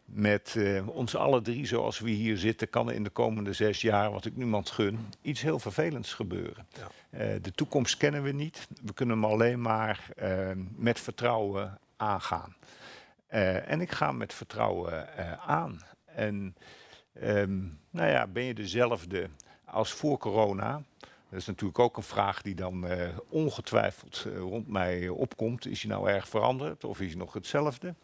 met eh, ons alle drie zoals we hier zitten, kan er in de komende zes jaar, wat ik niemand gun, iets heel vervelends gebeuren. Ja. Eh, de toekomst kennen we niet. We kunnen hem alleen maar eh, met vertrouwen aangaan. Eh, en ik ga met vertrouwen eh, aan. En ehm, nou ja, ben je dezelfde als voor corona? Dat is natuurlijk ook een vraag die dan eh, ongetwijfeld eh, rond mij opkomt. Is hij nou erg veranderd of is hij nog hetzelfde?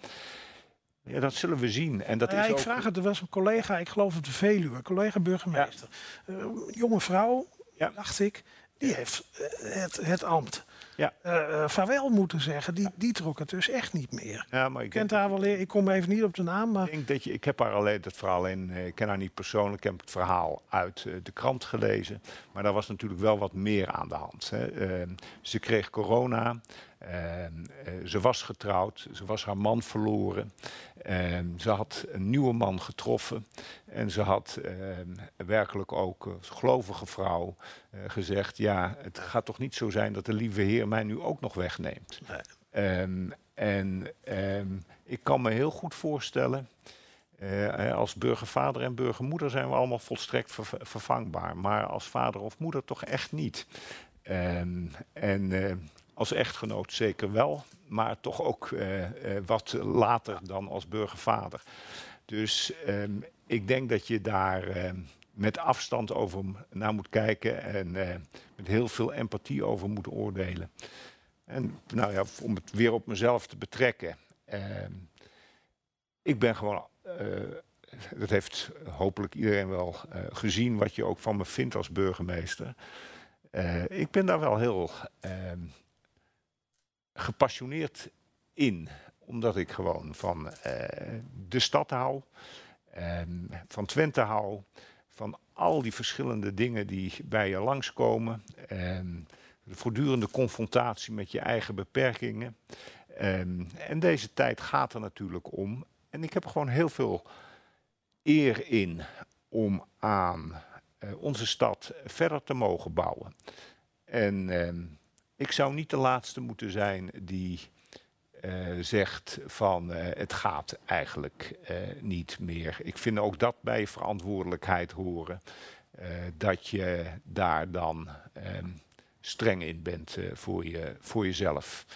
Ja, dat zullen we zien. En dat Nou ja, is ik ook, vraag het, er was een collega, ik geloof op de Veluwe, collega burgemeester. Eh, jonge vrouw, Ja. dacht ik, die heeft het, het ambt. Ja. Eh, vaarwel moeten zeggen, die, die trok het dus echt niet meer. ja, maar ik kent haar wel, ik kom even niet op de naam, maar Ik denk dat je, ik heb haar alleen dat verhaal in, eh, ik ken haar niet persoonlijk, ik heb het verhaal uit de krant gelezen. Maar daar was natuurlijk wel wat meer aan de hand. Hè. Ehm, ze kreeg corona, ze was getrouwd, ze was haar man verloren. Ehm, ze had een nieuwe man getroffen en ze had ehm, werkelijk ook, als gelovige vrouw, eh, gezegd: Ja, het gaat toch niet zo zijn dat de lieve Heer mij nu ook nog wegneemt. Ehm, en ehm, ik kan me heel goed voorstellen. eh, als burgervader en burgermoeder zijn we allemaal volstrekt ver- vervangbaar. Maar als vader of moeder toch echt niet. Ehm, en eh, als echtgenoot zeker wel. Maar toch ook eh, eh, wat later dan als burgervader. Dus ehm, ik denk dat je daar ehm, met afstand over naar moet kijken. En eh, met heel veel empathie over moet oordelen. En nou ja, om het weer op mezelf te betrekken. ehm, ik ben gewoon. dat heeft hopelijk iedereen wel gezien wat je ook van me vindt als burgemeester. Ik ben daar wel heel gepassioneerd in. Omdat ik gewoon van eh, de stad hou. ehm, van Twente hou. Van al die verschillende dingen die bij je langskomen. ehm, de voortdurende confrontatie met je eigen beperkingen. Ehm, en deze tijd gaat er natuurlijk om. En ik heb gewoon heel veel eer in om aan eh, onze stad verder te mogen bouwen. En ik zou niet de laatste moeten zijn die eh, zegt van eh, het gaat eigenlijk eh, niet meer. Ik vind ook dat bij verantwoordelijkheid horen. dat je daar dan ehm, streng in bent voor, je, voor jezelf.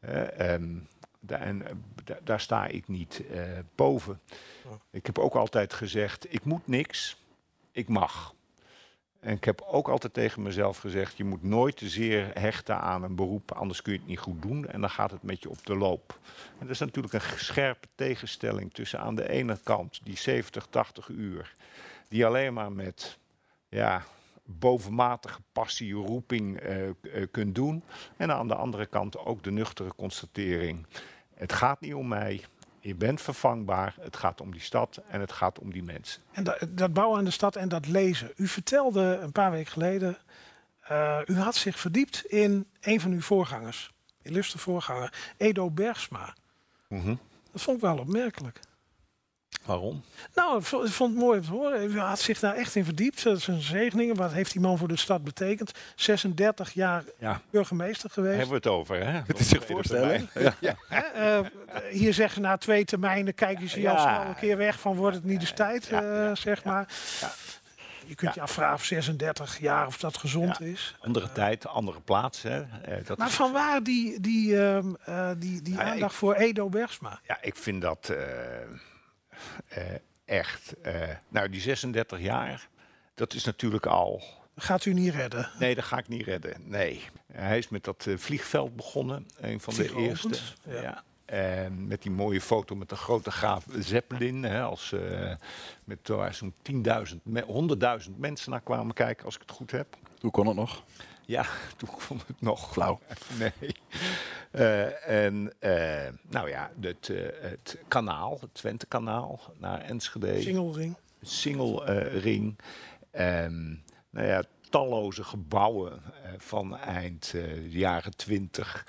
Eh, ehm, da- en da- daar sta ik niet boven. Ik heb ook altijd gezegd, ik moet niks, ik mag. En ik heb ook altijd tegen mezelf gezegd, je moet nooit te zeer hechten aan een beroep, anders kun je het niet goed doen en dan gaat het met je op de loop. En dat is natuurlijk een scherpe tegenstelling tussen aan de ene kant die 70, 80 uur, die alleen maar met ja, bovenmatige passie, roeping uh, kunt doen. En aan de andere kant ook de nuchtere constatering. Het gaat niet om mij, je bent vervangbaar. Het gaat om die stad en het gaat om die mensen. En dat, dat bouwen aan de stad en dat lezen. U vertelde een paar weken geleden, uh, u had zich verdiept in een van uw voorgangers, illustre voorganger, Edo Bergsma. Mm -hmm. Dat vond ik wel opmerkelijk. Waarom? Nou, ik vond het mooi om te horen. U had zich daar echt in verdiept. Zijn zegeningen. Wat heeft die man voor de stad betekend? 36 jaar ja. burgemeester geweest. Hebben we het over, hè? Het is zich voorstellen. Ja. ja. Uh, hier zeggen na twee termijnen kijken ze al snel een keer weg van wordt het niet de tijd, uh, zeg maar. Je kunt je afvragen 36 jaar of dat gezond is. Andere tijd, andere plaats. Hè. Uh, dat maar van waar die, die, uh, die, die nou aandacht voor Edo Bergsma? Ja, ik vind dat uh, echt. Uh, nou, die 36 jaar, dat is natuurlijk al. Gaat u niet redden? Nee, dat ga ik niet redden. Nee. Hij is met dat uh, vliegveld begonnen, een van de eerste. Ja. ja. En met die mooie foto met de grote graaf Zeppelin, hè, als uh, met zo'n 10.000, 100.000 mensen naar kwamen kijken, als ik het goed heb. Hoe kon het nog? Ja, toen kon het nog. Flauw. Nee. Uh, en uh, nou ja, het, uh, het kanaal, het Twente-kanaal naar Enschede. Singelring. Singelring. En nou ja, talloze gebouwen van eind de jaren 20.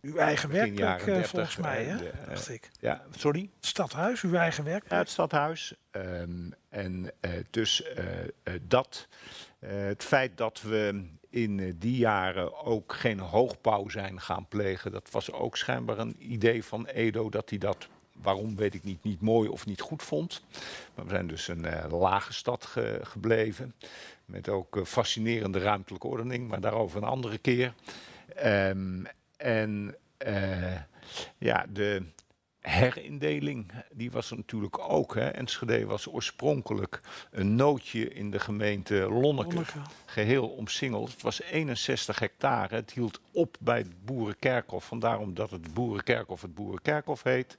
uw eigen werkplek volgens mij, hè? De, dacht ik. Ja, sorry? Het stadhuis, uw eigen werkplek. Ja, het stadhuis. Um, en dus dat, het feit dat we in eh, die jaren ook geen hoogbouw zijn gaan plegen. Dat was ook schijnbaar een idee van Edo dat hij dat, waarom weet ik niet, niet mooi of niet goed vond. Maar we zijn dus een uh, lage stad ge gebleven. Met ook uh, fascinerende ruimtelijke ordening, maar daarover een andere keer. Um, en ja, de herindeling, die was er natuurlijk ook. Hè. Enschede was oorspronkelijk een nootje in de gemeente Lonneke. Lonneke. Geheel omsingeld. Het was 61 hectare. Het hield op bij het Boerenkerkhof. Vandaar omdat het Boerenkerkhof het Boerenkerkhof heet.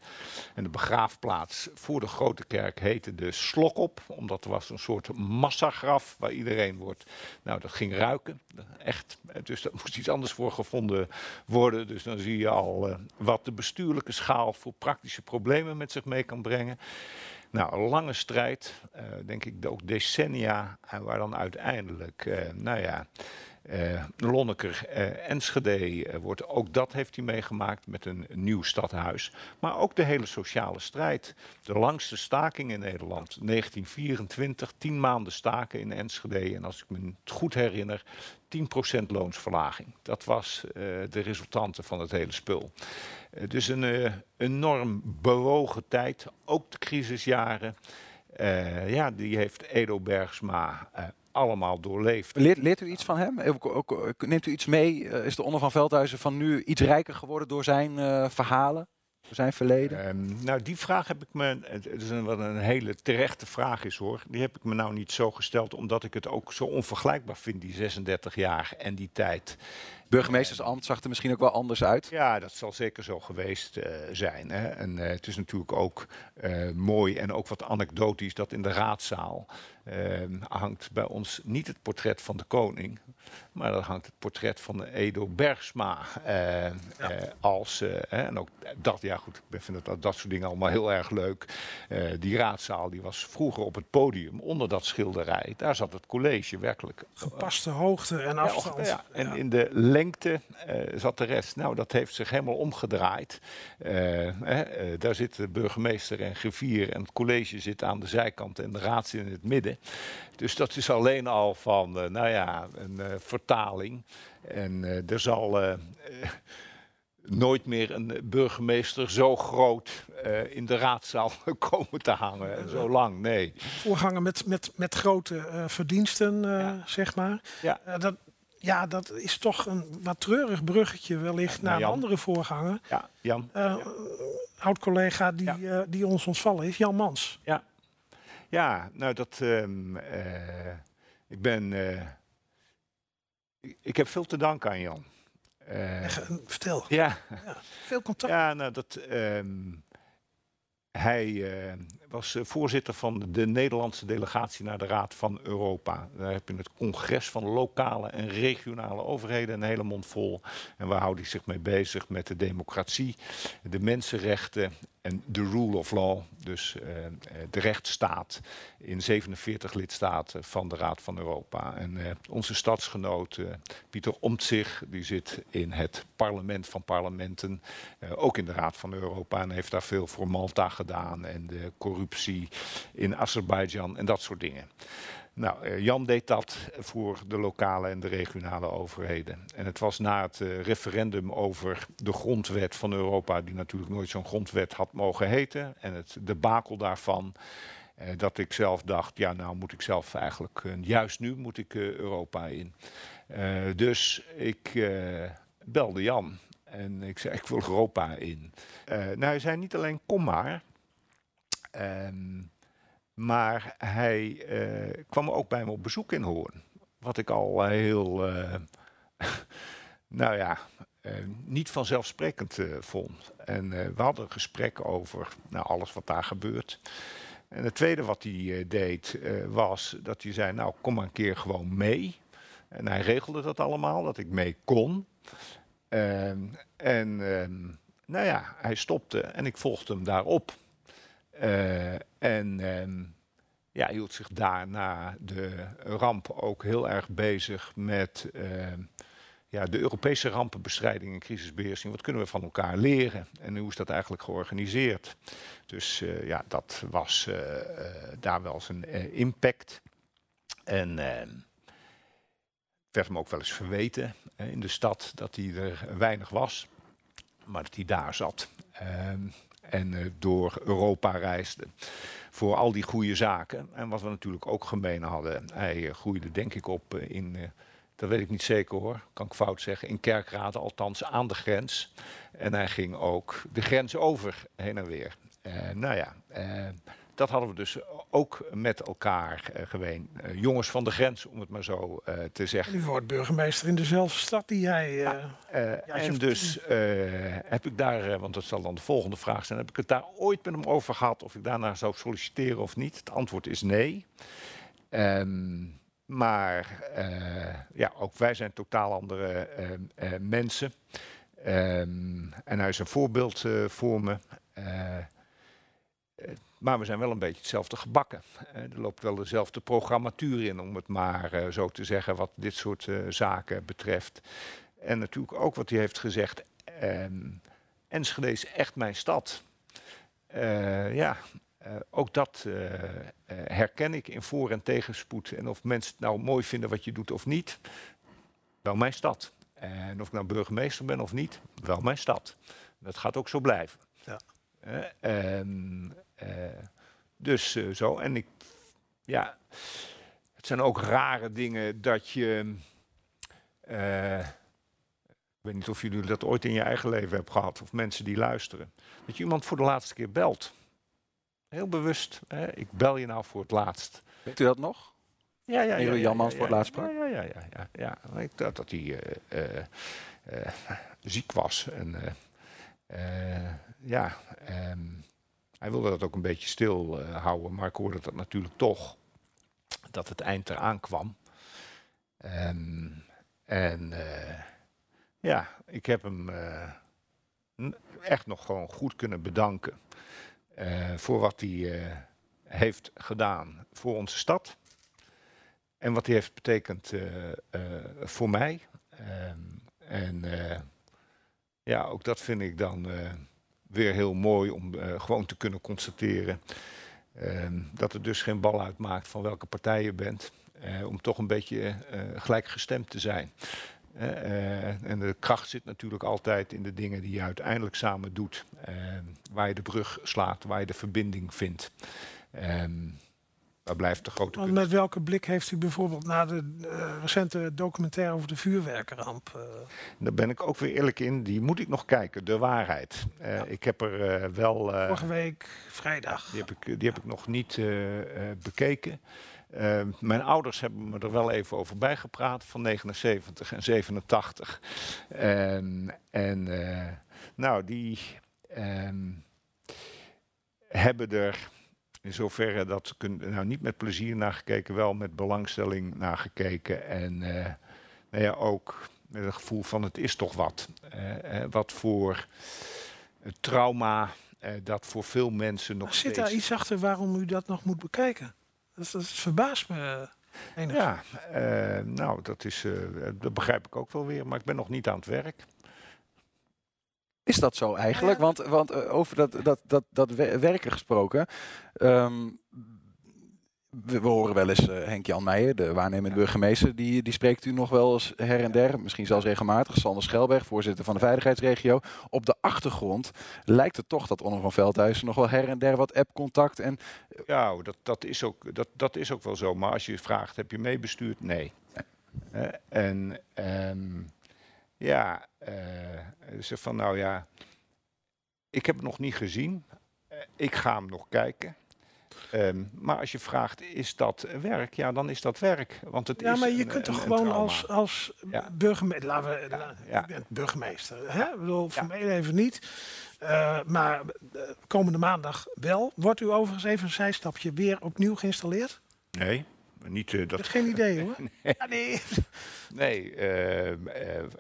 En de begraafplaats voor de Grote Kerk heette de Slokop. Omdat er was een soort massagraf waar iedereen wordt. Nou, dat ging ruiken. Echt. Dus daar moest iets anders voor gevonden worden. Dus dan zie je al uh, wat de bestuurlijke schaal voor problemen met zich mee kan brengen. Nou, een lange strijd, uh, denk ik ook decennia, en waar dan uiteindelijk, uh, nou ja, uh, Lonneker, uh, Enschede uh, wordt ook dat heeft hij meegemaakt met een nieuw stadhuis. Maar ook de hele sociale strijd. De langste staking in Nederland, 1924, tien maanden staken in Enschede. En als ik me het goed herinner, 10% loonsverlaging. Dat was de resultante van het hele spul. dus een enorm bewogen tijd, ook de crisisjaren. ja, die heeft Edo Bergsma allemaal doorleefd. Leert, leert, u iets van hem? Ook, neemt u iets mee? Uh, is de Onder van Veldhuizen van nu iets rijker geworden door zijn uh, verhalen? Door zijn verleden? Um, nou, die vraag heb ik me. Het is een, wat een hele terechte vraag is hoor. Die heb ik me nou niet zo gesteld, omdat ik het ook zo onvergelijkbaar vind, die 36 jaar en die tijd burgemeestersambt zag er misschien ook wel anders uit. Ja, dat zal zeker zo geweest uh, zijn. Hè. En uh, het is natuurlijk ook uh, mooi en ook wat anekdotisch dat in de raadzaal hangt bij ons niet het portret van de koning, maar dan hangt het portret van Edo Bergsma ja. als en ook dat ja goed, ik vind dat, dat soort dingen allemaal heel erg leuk. die raadzaal die was vroeger op het podium onder dat schilderij. Daar zat het college werkelijk. Gepaste hoogte en afstand. Ja, ja. En in de lengte uh, zat de rest. Nou, dat heeft zich helemaal omgedraaid. Uh, uh, daar zit de burgemeester en griffier en het college zit aan de zijkant en de raad zit in het midden. Dus dat is alleen al van, nou ja, een vertaling. En er zal nooit meer een burgemeester zo groot uh, in de raadzaal komen te hangen. Zo lang, nee. Voorganger met, met, met grote uh, verdiensten, uh, ja. zeg maar. Ja. dat, ja, dat is toch een wat treurig bruggetje wellicht ja, naar een andere voorganger. Ja, Jan. Uh, ja. Oud-collega die, uh, die ons ontvallen is, Jan Mans. Ja, ja nou dat... Um, uh, ik ben. Ik, ik, heb veel te danken aan Jan. vertel. Ja. ja. Veel contact. Ja, nou dat. Ehm, hij eh, was eh, voorzitter van de Nederlandse delegatie naar de Raad van Europa. Daar heb je het congres van lokale en regionale overheden een hele mond vol. En waar houdt hij zich mee bezig? Met de democratie, de mensenrechten en de rule of law. Dus uh, de rechtsstaat in 47 lidstaten van de Raad van Europa. En onze stadsgenoot Pieter Omtzigt, die zit in het parlement van parlementen. ook in de Raad van Europa en heeft daar veel voor Malta gedaan. En de in Azerbeidzjan en dat soort dingen. Nou, eh, Jan deed dat voor de lokale en de regionale overheden. En het was na het uh, referendum over de grondwet van Europa, die natuurlijk nooit zo'n grondwet had mogen heten, en het debakel daarvan, uh, dat ik zelf dacht, ja nou moet ik zelf eigenlijk, juist nu moet ik Europa in. dus ik belde Jan en ik zei, ik wil Europa in. nou, hij zei niet alleen kom maar, Ehm, maar hij uh, kwam ook bij me op bezoek in Hoorn. Wat ik al heel, uh, nou ja, niet vanzelfsprekend vond. En we hadden een gesprek over nou, alles wat daar gebeurt. En het tweede wat hij deed was dat hij zei, nou kom maar een keer gewoon mee. En hij regelde dat allemaal, dat ik mee kon. Ehm, en ehm, nou ja, hij stopte en ik volgde hem daarop. Uh, en um, ja, hield zich daar na de ramp ook heel erg bezig met uh, ja, de Europese rampenbestrijding en crisisbeheersing. Wat kunnen we van elkaar leren en hoe is dat eigenlijk georganiseerd? Dus uh, ja, dat was daar wel zijn impact. En ehm, werd hem ook wel eens verweten in de stad dat hij er weinig was, maar dat hij daar zat. En uh, door Europa reisde. Voor al die goede zaken. En wat we natuurlijk ook gemeen hadden. Hij uh, groeide denk ik op uh, in, dat weet ik niet zeker hoor, kan ik fout zeggen, in Kerkrade, althans aan de grens. En hij ging ook de grens over heen en weer. nou ja, dat hadden we dus ook met elkaar uh, geween. Uh, jongens van de grens, om het maar zo uh, te zeggen. U wordt burgemeester in dezelfde stad die jij. Ja, en dus heb ik daar, want dat zal dan de volgende vraag zijn, heb ik het daar ooit met hem over gehad of ik daarna zou solliciteren of niet? Het antwoord is nee. Um, maar ja, ook wij zijn totaal andere mensen. Um, en hij is een voorbeeld voor me. Maar we zijn wel een beetje hetzelfde gebakken. Uh, er loopt wel dezelfde programmatuur in, om het maar uh, zo te zeggen, wat dit soort zaken betreft. En natuurlijk ook wat hij heeft gezegd. Um, Enschede is echt mijn stad. ja, ook dat herken ik in voor- en tegenspoed. En of mensen het nou mooi vinden wat je doet of niet, wel mijn stad. En of ik nou burgemeester ben of niet, wel mijn stad. Dat gaat ook zo blijven. Ja. Um, uh, dus uh, zo. En ik, ja, het zijn ook rare dingen dat je. Uh, ik weet niet of jullie dat ooit in je eigen leven hebben gehad, of mensen die luisteren. Dat je iemand voor de laatste keer belt. Heel bewust, hè? ik bel je nou voor het laatst. Weet u dat nog? Ja, ja, ja. Jan ja, voor het laatst sprak? Ja, ja, ja. ja, ja. Ik dacht dat hij ziek was. En ja, um, hij wilde dat ook een beetje stil uh, houden, maar ik hoorde dat natuurlijk toch, dat het eind eraan kwam. Um, en uh, ja, ik heb hem uh, echt nog gewoon goed kunnen bedanken voor wat hij heeft gedaan voor onze stad. En wat hij heeft betekend voor mij. Um, en ja, ook dat vind ik dan weer heel mooi om uh, gewoon te kunnen constateren uh, dat het dus geen bal uitmaakt van welke partij je bent. Uh, om toch een beetje uh, gelijkgestemd te zijn. en de kracht zit natuurlijk altijd in de dingen die je uiteindelijk samen doet. waar je de brug slaat, waar je de verbinding vindt. Ehm, blijft de grote Met welke blik heeft u bijvoorbeeld na de uh, recente documentaire over de vuurwerkenramp? Uh... Daar ben ik ook weer eerlijk in. Die moet ik nog kijken, de waarheid. Uh, ja. Ik heb er wel... Vorige week vrijdag. Die heb ik, die heb ik nog niet bekeken. Eh, mijn ouders hebben me er wel even over bijgepraat van 79 en 87. En, en eh, nou, die ehm, hebben er in zoverre dat nou, niet met plezier naar gekeken, wel met belangstelling naar gekeken. En eh, nou ja, ook met het gevoel van het is toch wat. Eh, eh, wat voor trauma dat voor veel mensen nog Maar zit steeds... daar iets achter waarom u dat nog moet bekijken? Dat, dat verbaast me enigszins. Ja, nou, dat, is, dat begrijp ik ook wel weer, maar ik ben nog niet aan het werk. Is dat zo eigenlijk? Want, want eh, over dat, dat, dat, dat we- werken gesproken. ehm, we, we horen wel eens eh, Henk-Jan Meijer, de waarnemende burgemeester, die, die spreekt u nog wel eens her en der, misschien zelfs regelmatig. Sander Schelberg, voorzitter van de veiligheidsregio. Op de achtergrond lijkt het toch dat Onno van Veldhuizen nog wel her en der wat app-contact en Ja, dat, dat, is ook, dat, dat is ook wel zo. Maar als je vraagt, heb je meebestuurd? Nee. Eh, en ehm, ja, eh, ze van nou ja, ik heb het nog niet gezien. Eh, ik ga hem nog kijken. Ehm, maar als je vraagt, is dat werk? Ja, dan is dat werk. Want het Ja, is maar je een- kunt toch gewoon als, als Ja. burgemeester... Laten we, Ja, bent burgemeester. Hè? Ik bedoel, mij even niet. Eh, maar komende maandag wel. Wordt u overigens even een zijstapje weer opnieuw geïnstalleerd? Nee, niet eh, Dat geen idee hoor. Ja, nee, Nee, eh, eh,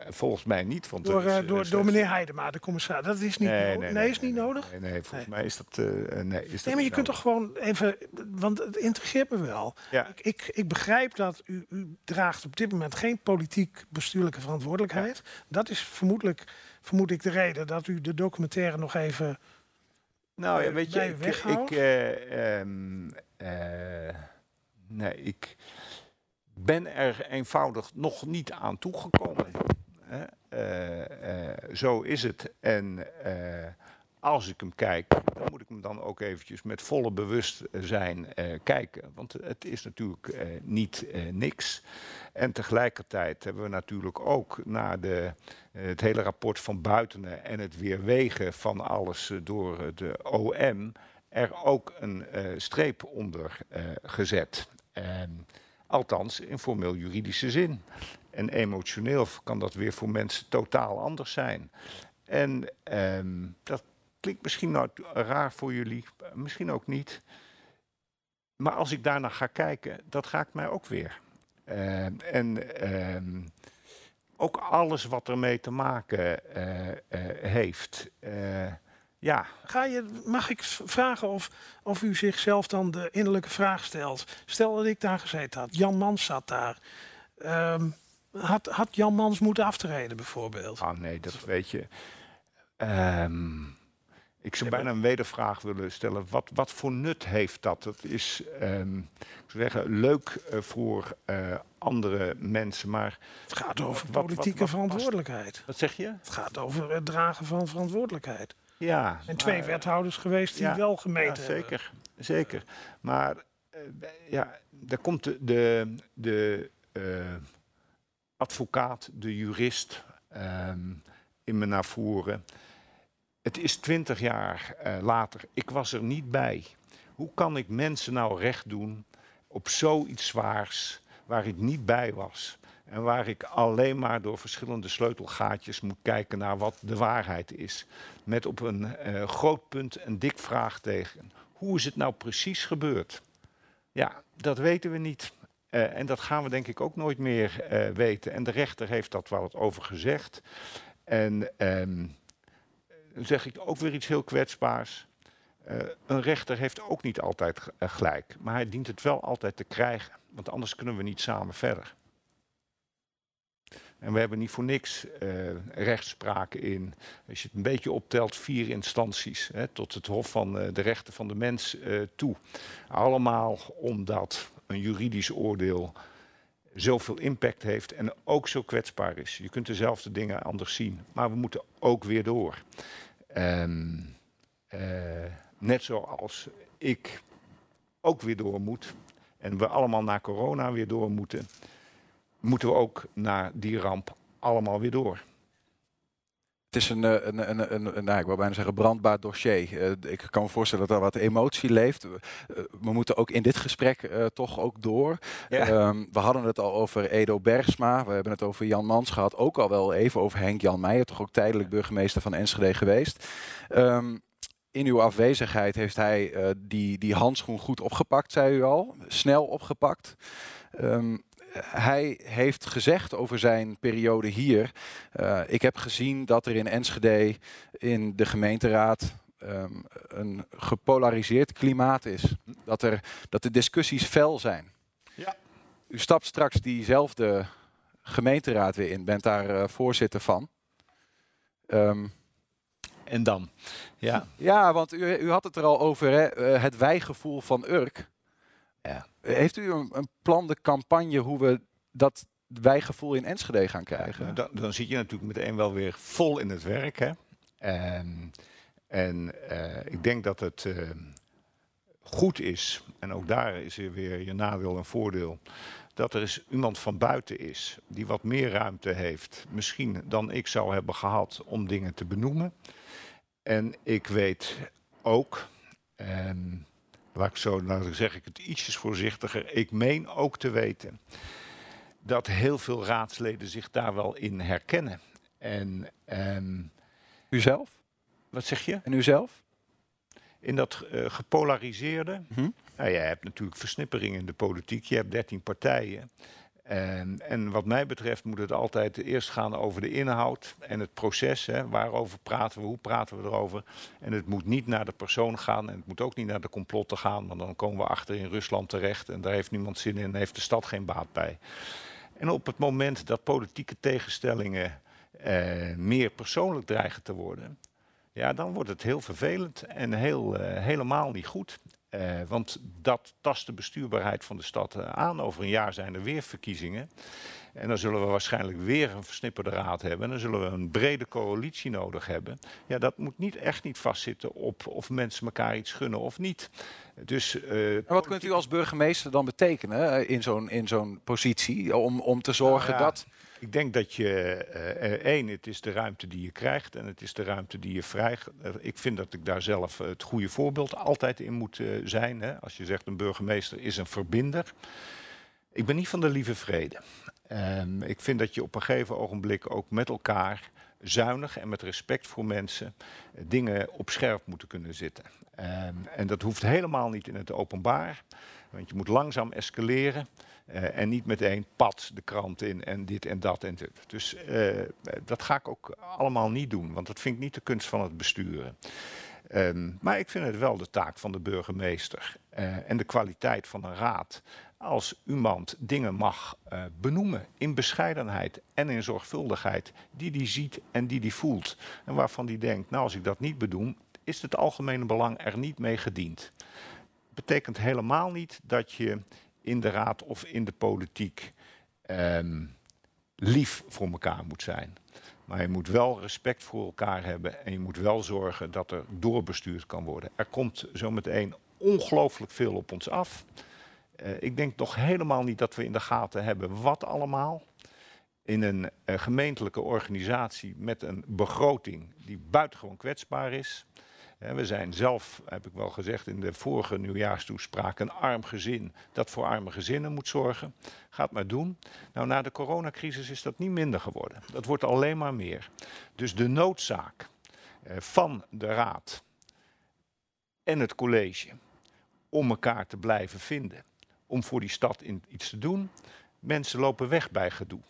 volgens mij niet. Want door, is, door, door meneer Heidema, de commissaris. Dat is niet nodig. Nee, is niet nodig. Nee, nee, volgens Nee. mij is dat. nee, is dat Nee, maar je kunt toch gewoon even, want het integreert me wel. Ja. Ik, ik, ik begrijp dat u, u draagt op dit moment geen politiek bestuurlijke verantwoordelijkheid. Dat is vermoedelijk, vermoed ik, de reden dat u de documentaire nog even. Nou ja, weet je, ik, ik, eh, nee, ik ben er eenvoudig nog niet aan toegekomen. Eh, eh, zo is het. En eh, als ik hem kijk, dan moet ik hem dan ook eventjes met volle bewustzijn kijken. Want het is natuurlijk niet niks. En tegelijkertijd hebben we natuurlijk ook na de, het hele rapport van Buitenen en het weerwegen van alles door de OM er ook een streep onder gezet. Althans, in formeel juridische zin. En emotioneel kan dat weer voor mensen totaal anders zijn. En ehm, dat klinkt misschien nou raar voor jullie, eh, misschien ook niet. Maar als ik daarnaar ga kijken, dat raakt mij ook weer. Ehm, en ehm, ook alles wat ermee te maken eh, eh, heeft. Ja, Ga je, mag ik vragen of, of u zichzelf dan de innerlijke vraag stelt? Stel dat ik daar gezeten had, Jan Mans zat daar. Ehm, had, had Jan Mans moeten aftreden bijvoorbeeld? Ah nee, dat weet je. Ehm, ik zou bijna een wedervraag willen stellen. Wat, wat voor nut heeft dat? Dat is, ehm, ik zou zeggen, leuk eh, voor eh, andere mensen, maar Het gaat over wat- wat- politieke wat verantwoordelijkheid. wat zeg je? Het gaat over het dragen van verantwoordelijkheid. Ja. Zijn twee maar- wethouders geweest die ja, wel Ja, gemeten hebben. zeker, zeker. Maar eh, ja, daar komt de, de, de eh, advocaat, de jurist ehm, in me naar voren. Het is twintig jaar eh, later. Ik was er niet bij. Hoe kan ik mensen nou recht doen op zoiets zwaars waar ik niet bij was? En waar ik alleen maar door verschillende sleutelgaatjes moet kijken naar wat de waarheid is. Met op een eh, groot punt een dik vraagteken. Hoe is het nou precies gebeurd? Ja, dat weten we niet. Eh, en dat gaan we denk ik ook nooit meer eh, weten. En de rechter heeft dat wel wat over gezegd. En dan zeg ik ook weer iets heel kwetsbaars. Een rechter heeft ook niet altijd gelijk. Maar hij dient het wel altijd te krijgen. Want anders kunnen we niet samen verder. En we hebben niet voor niks eh, rechtspraken in. Als je het een beetje optelt, vier instanties. Hè, tot het Hof van eh, de Rechten van de Mens eh, toe. Allemaal omdat een juridisch oordeel zoveel impact heeft en ook zo kwetsbaar is. Je kunt dezelfde dingen anders zien, maar we moeten ook weer door. Net zoals ik ook weer door moet en we allemaal naar corona weer door moeten, moeten we ook naar die ramp allemaal weer door. het is een, eh, een, een, een, een nou, ik wil bijna zeggen, brandbaar dossier. Uh, ik kan me voorstellen dat er wat emotie leeft. Uh, we moeten ook in dit gesprek toch ook door. Ja. Um, we hadden het al over Edo Bergsma. We hebben het over Jan Mans gehad. Ook al wel even over Henk Jan Meijer. Toch ook tijdelijk burgemeester van Enschede geweest. Um, in uw afwezigheid heeft hij die, die handschoen goed opgepakt, zei u al. Snel opgepakt. Um, hij heeft gezegd over zijn periode hier. Uh, ik heb gezien dat er in Enschede in de gemeenteraad um, een gepolariseerd klimaat is. Dat, er, dat de discussies fel zijn. Ja. U stapt straks diezelfde gemeenteraad weer in, bent daar uh, voorzitter van. Um, en dan? Ja, ja want u, u had het er al over, hè, uh, het wijgevoel van Urk. Ja. Heeft u een, plan de campagne hoe we dat wijgevoel in Enschede gaan krijgen? Dan, dan, zit je natuurlijk meteen wel weer vol in het werk. Hè? En, en uh, ik denk dat het uh, goed is, en ook daar is er weer je nadeel en voordeel, dat er eens iemand van buiten is die wat meer ruimte heeft, misschien dan ik zou hebben gehad om dingen te benoemen. En ik weet ook, en laat ik zo, nou zeg ik het ietsjes voorzichtiger, ik meen ook te weten dat heel veel raadsleden zich daar wel in herkennen. En, um, u zelf? Wat zeg je? En u zelf? In dat uh, gepolariseerde. Mm nou, je hebt natuurlijk versnippering in de politiek. Je hebt 13 partijen. En, en, wat mij betreft moet het altijd eerst gaan over de inhoud en het proces. Hè, waarover praten we, hoe praten we erover. En het moet niet naar de persoon gaan en het moet ook niet naar de complotten gaan. Want dan komen we achter in Rusland terecht en daar heeft niemand zin in en heeft de stad geen baat bij. En op het moment dat politieke tegenstellingen eh, meer persoonlijk dreigen te worden, ja, dan wordt het heel vervelend en heel, uh, helemaal niet goed. Uh, want dat tast de bestuurbaarheid van de stad uh, aan. Over een jaar zijn er weer verkiezingen. En dan zullen we waarschijnlijk weer een versnipperde raad hebben. En dan zullen we een brede coalitie nodig hebben. Ja, dat moet niet, echt niet vastzitten op of mensen elkaar iets gunnen of niet. Dus, uh, wat kunt u als burgemeester dan betekenen in zo'n in zo'n positie om, om te zorgen nou dat... Ik denk dat je, uh, één, het is de ruimte die je krijgt en het is de ruimte die je vrij... Uh, ik vind dat ik daar zelf het goede voorbeeld altijd in moet zijn. Hè. Als je zegt een burgemeester is een verbinder. Ik ben niet van de lieve vrede. Um, ik vind dat je op een gegeven ogenblik ook met elkaar zuinig en met respect voor mensen dingen op scherp moeten kunnen zitten. Um, en dat hoeft helemaal niet in het openbaar, want je moet langzaam escaleren. Uh, en niet meteen pad de krant in en dit en dat en dit. Dus uh, dat ga ik ook allemaal niet doen, want dat vind ik niet de kunst van het besturen. Um, maar ik vind het wel de taak van de burgemeester uh, en de kwaliteit van een raad als iemand dingen mag benoemen in bescheidenheid en in zorgvuldigheid, die die ziet en die die voelt. En waarvan die denkt, nou als ik dat niet bedoel, is het algemene belang er niet mee gediend. Betekent helemaal niet dat je in de raad of in de politiek um, lief voor elkaar moet zijn. Maar je moet wel respect voor elkaar hebben en je moet wel zorgen dat er doorbestuurd kan worden. Er komt zometeen ongelooflijk veel op ons af. Uh, ik denk nog helemaal niet dat we in de gaten hebben wat allemaal. In een uh, gemeentelijke organisatie met een begroting die buitengewoon kwetsbaar is. Uh, we zijn zelf, heb ik wel gezegd in de vorige nieuwjaarstoespraak, een arm gezin dat voor arme gezinnen moet zorgen. Gaat maar doen. Nou, na de coronacrisis is dat niet minder geworden. Dat wordt alleen maar meer. Dus de noodzaak van de raad en het college om elkaar te blijven vinden om voor die stad iets te doen. Mensen lopen weg bij gedoe.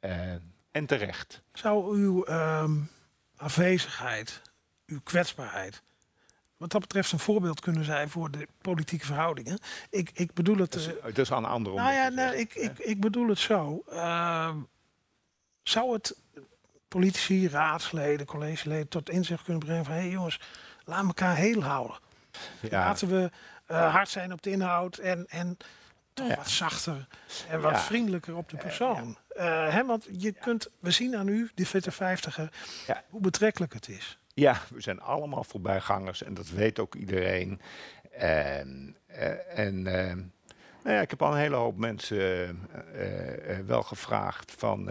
Uh, en terecht. Zou uw um, afwezigheid, uw kwetsbaarheid, wat dat betreft een voorbeeld kunnen zijn voor de politieke verhoudingen? Ik, ik bedoel het. Dat is, het is aan een andere Nou ja, nee, ik, ik, ik bedoel het zo. Uh, zou het politici, raadsleden, collegeleden tot inzicht kunnen brengen van hé hey jongens, laat elkaar heel houden. Ja. Laten we uh, hard zijn op de inhoud en, en toch wat zachter en wat vriendelijker op de persoon. Uh, hè, want je kunt, we zien aan u, die fitte vijftiger, hoe betrekkelijk het is. Ja, we zijn allemaal voorbijgangers en dat weet ook iedereen. En, en uh, nou ja, ik heb al een hele hoop mensen wel gevraagd van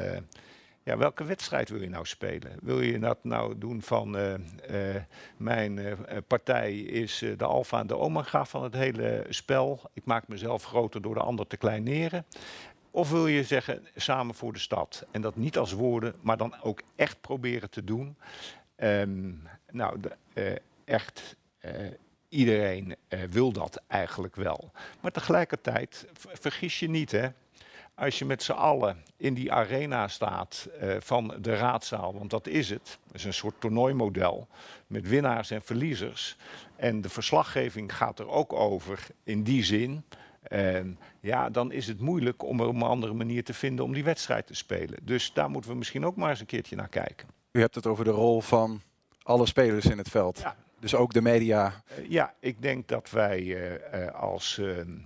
ja, welke wedstrijd wil je nou spelen? Wil je dat nou doen van eh, eh, mijn eh, partij is de alfa en de omega van het hele spel. Ik maak mezelf groter door de ander te kleineren. Of wil je zeggen samen voor de stad? En dat niet als woorden, maar dan ook echt proberen te doen. Ehm, nou, de, echt iedereen wil dat eigenlijk wel. Maar tegelijkertijd, vergis je niet hè als je met z'n allen in die arena staat van de raadzaal, want dat is het. Het is een soort toernooimodel met winnaars en verliezers. En de verslaggeving gaat er ook over in die zin. En ja, dan is het moeilijk om er een andere manier te vinden om die wedstrijd te spelen. Dus daar moeten we misschien ook maar eens een keertje naar kijken. U hebt het over de rol van alle spelers in het veld. Ja. Dus ook de media. Uh, ja, ik denk dat wij uh, als ehm,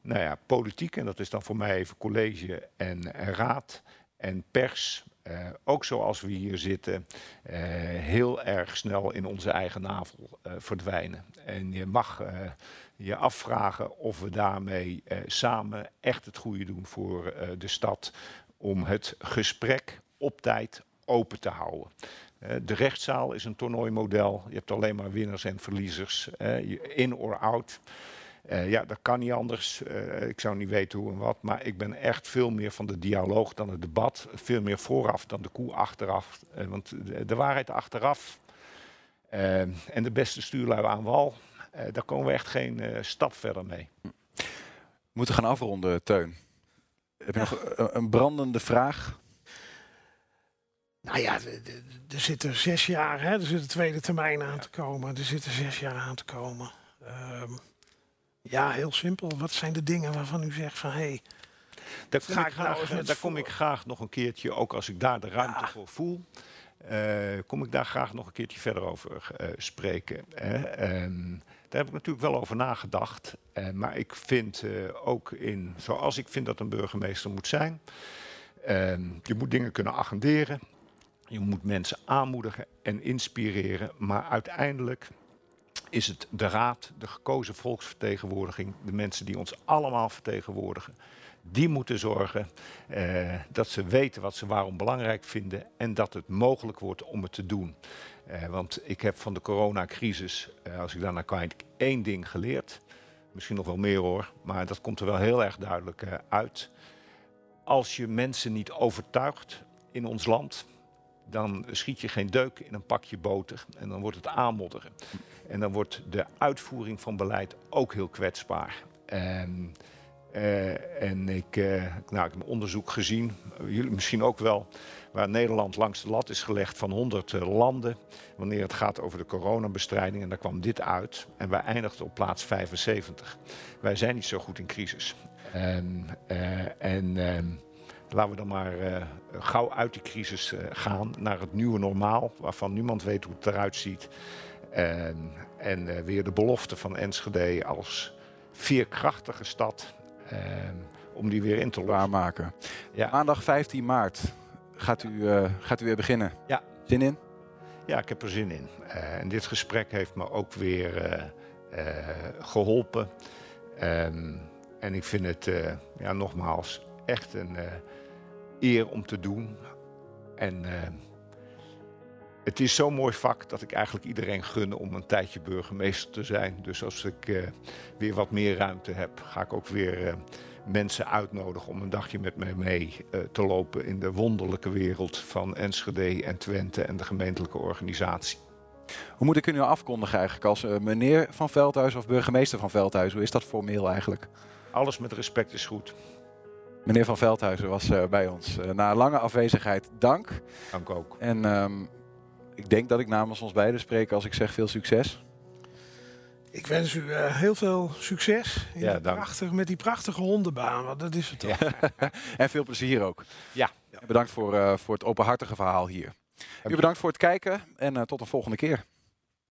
nou ja, politiek, en dat is dan voor mij even college en, raad en pers, uh, ook zoals we hier zitten, uh, heel erg snel in onze eigen navel uh, verdwijnen. En je mag je afvragen of we daarmee samen echt het goede doen voor de stad om het gesprek op tijd open te houden. de rechtszaal is een toernooimodel. Je hebt alleen maar winnaars en verliezers, in or out. Uh, ja, dat kan niet anders. Uh, ik zou niet weten hoe en wat. Maar ik ben echt veel meer van de dialoog dan het debat. Veel meer vooraf dan de koe achteraf. Uh, want de, de, waarheid achteraf en de beste stuurlui aan wal, daar komen we echt geen stap verder mee. We moeten gaan afronden, Teun. Heb je nog een brandende vraag? Nou ja, er zitten zes jaar, hè? er zit een tweede termijn aan te komen. Er zitten zes jaar aan te komen. Uh, ja, heel simpel. Wat zijn de dingen waarvan u zegt van hé. Hey, daar, kom, ik graag, daar kom ik graag nog een keertje, ook als ik daar de ruimte voor voel, uh, kom ik daar graag nog een keertje verder over uh, spreken. Hè. daar heb ik natuurlijk wel over nagedacht. Uh, maar ik vind ook in, zoals ik vind dat een burgemeester moet zijn, ehm, je moet dingen kunnen agenderen. Je moet mensen aanmoedigen en inspireren. Maar uiteindelijk is het de raad, de gekozen volksvertegenwoordiging, de mensen die ons allemaal vertegenwoordigen. Die moeten zorgen eh, dat ze weten wat ze waarom belangrijk vinden en dat het mogelijk wordt om het te doen. Eh, want ik heb van de coronacrisis, eh, als ik daarnaar kijk, één ding geleerd. Misschien nog wel meer hoor, maar dat komt er wel heel erg duidelijk eh, uit. Als je mensen niet overtuigt in ons land, dan schiet je geen deuk in een pakje boter en dan wordt het aanmodderen. En dan wordt de uitvoering van beleid ook heel kwetsbaar. En, uh, en ik, uh, nou, ik heb onderzoek gezien, jullie misschien ook wel, waar Nederland langs de lat is gelegd van 100 uh, eh, landen. Wanneer het gaat over de coronabestrijding. En daar kwam dit uit. En wij eindigden op plaats 75. Wij zijn niet zo goed in crisis. En, en ehm, laten we dan maar gauw uit die crisis gaan naar het nieuwe normaal. Waarvan niemand weet hoe het eruit ziet. En, en uh, weer de belofte van Enschede als veerkrachtige stad. Uh, om die weer in te waarmaken. Ja. Maandag 15 maart gaat u, gaat u weer beginnen. Ja. Zin in? Ja, ik heb er zin in. En dit gesprek heeft me ook weer geholpen. Um, en ik vind het, ja, nogmaals, echt een eer om te doen. En het is zo'n mooi vak dat ik eigenlijk iedereen gun om een tijdje burgemeester te zijn. Dus als ik uh, weer wat meer ruimte heb, ga ik ook weer uh, mensen uitnodigen om een dagje met mij mee te lopen in de wonderlijke wereld van Enschede en Twente en de gemeentelijke organisatie. Hoe moet ik u nu afkondigen eigenlijk als meneer van Veldhuis of burgemeester van Veldhuis? Hoe is dat formeel eigenlijk? Alles met respect is goed. Meneer van Veldhuizen was bij ons. na lange afwezigheid, dank. Dank ook. En um, ik denk dat ik namens ons beiden spreek als ik zeg veel succes. Ik wens u uh, heel veel succes in ja, prachtig, met die prachtige hondenbaan. Want dat is het toch. Ja. en veel plezier ook. Ja. bedankt voor, uh, voor het openhartige verhaal hier. U bedankt voor het kijken en uh, tot een volgende keer.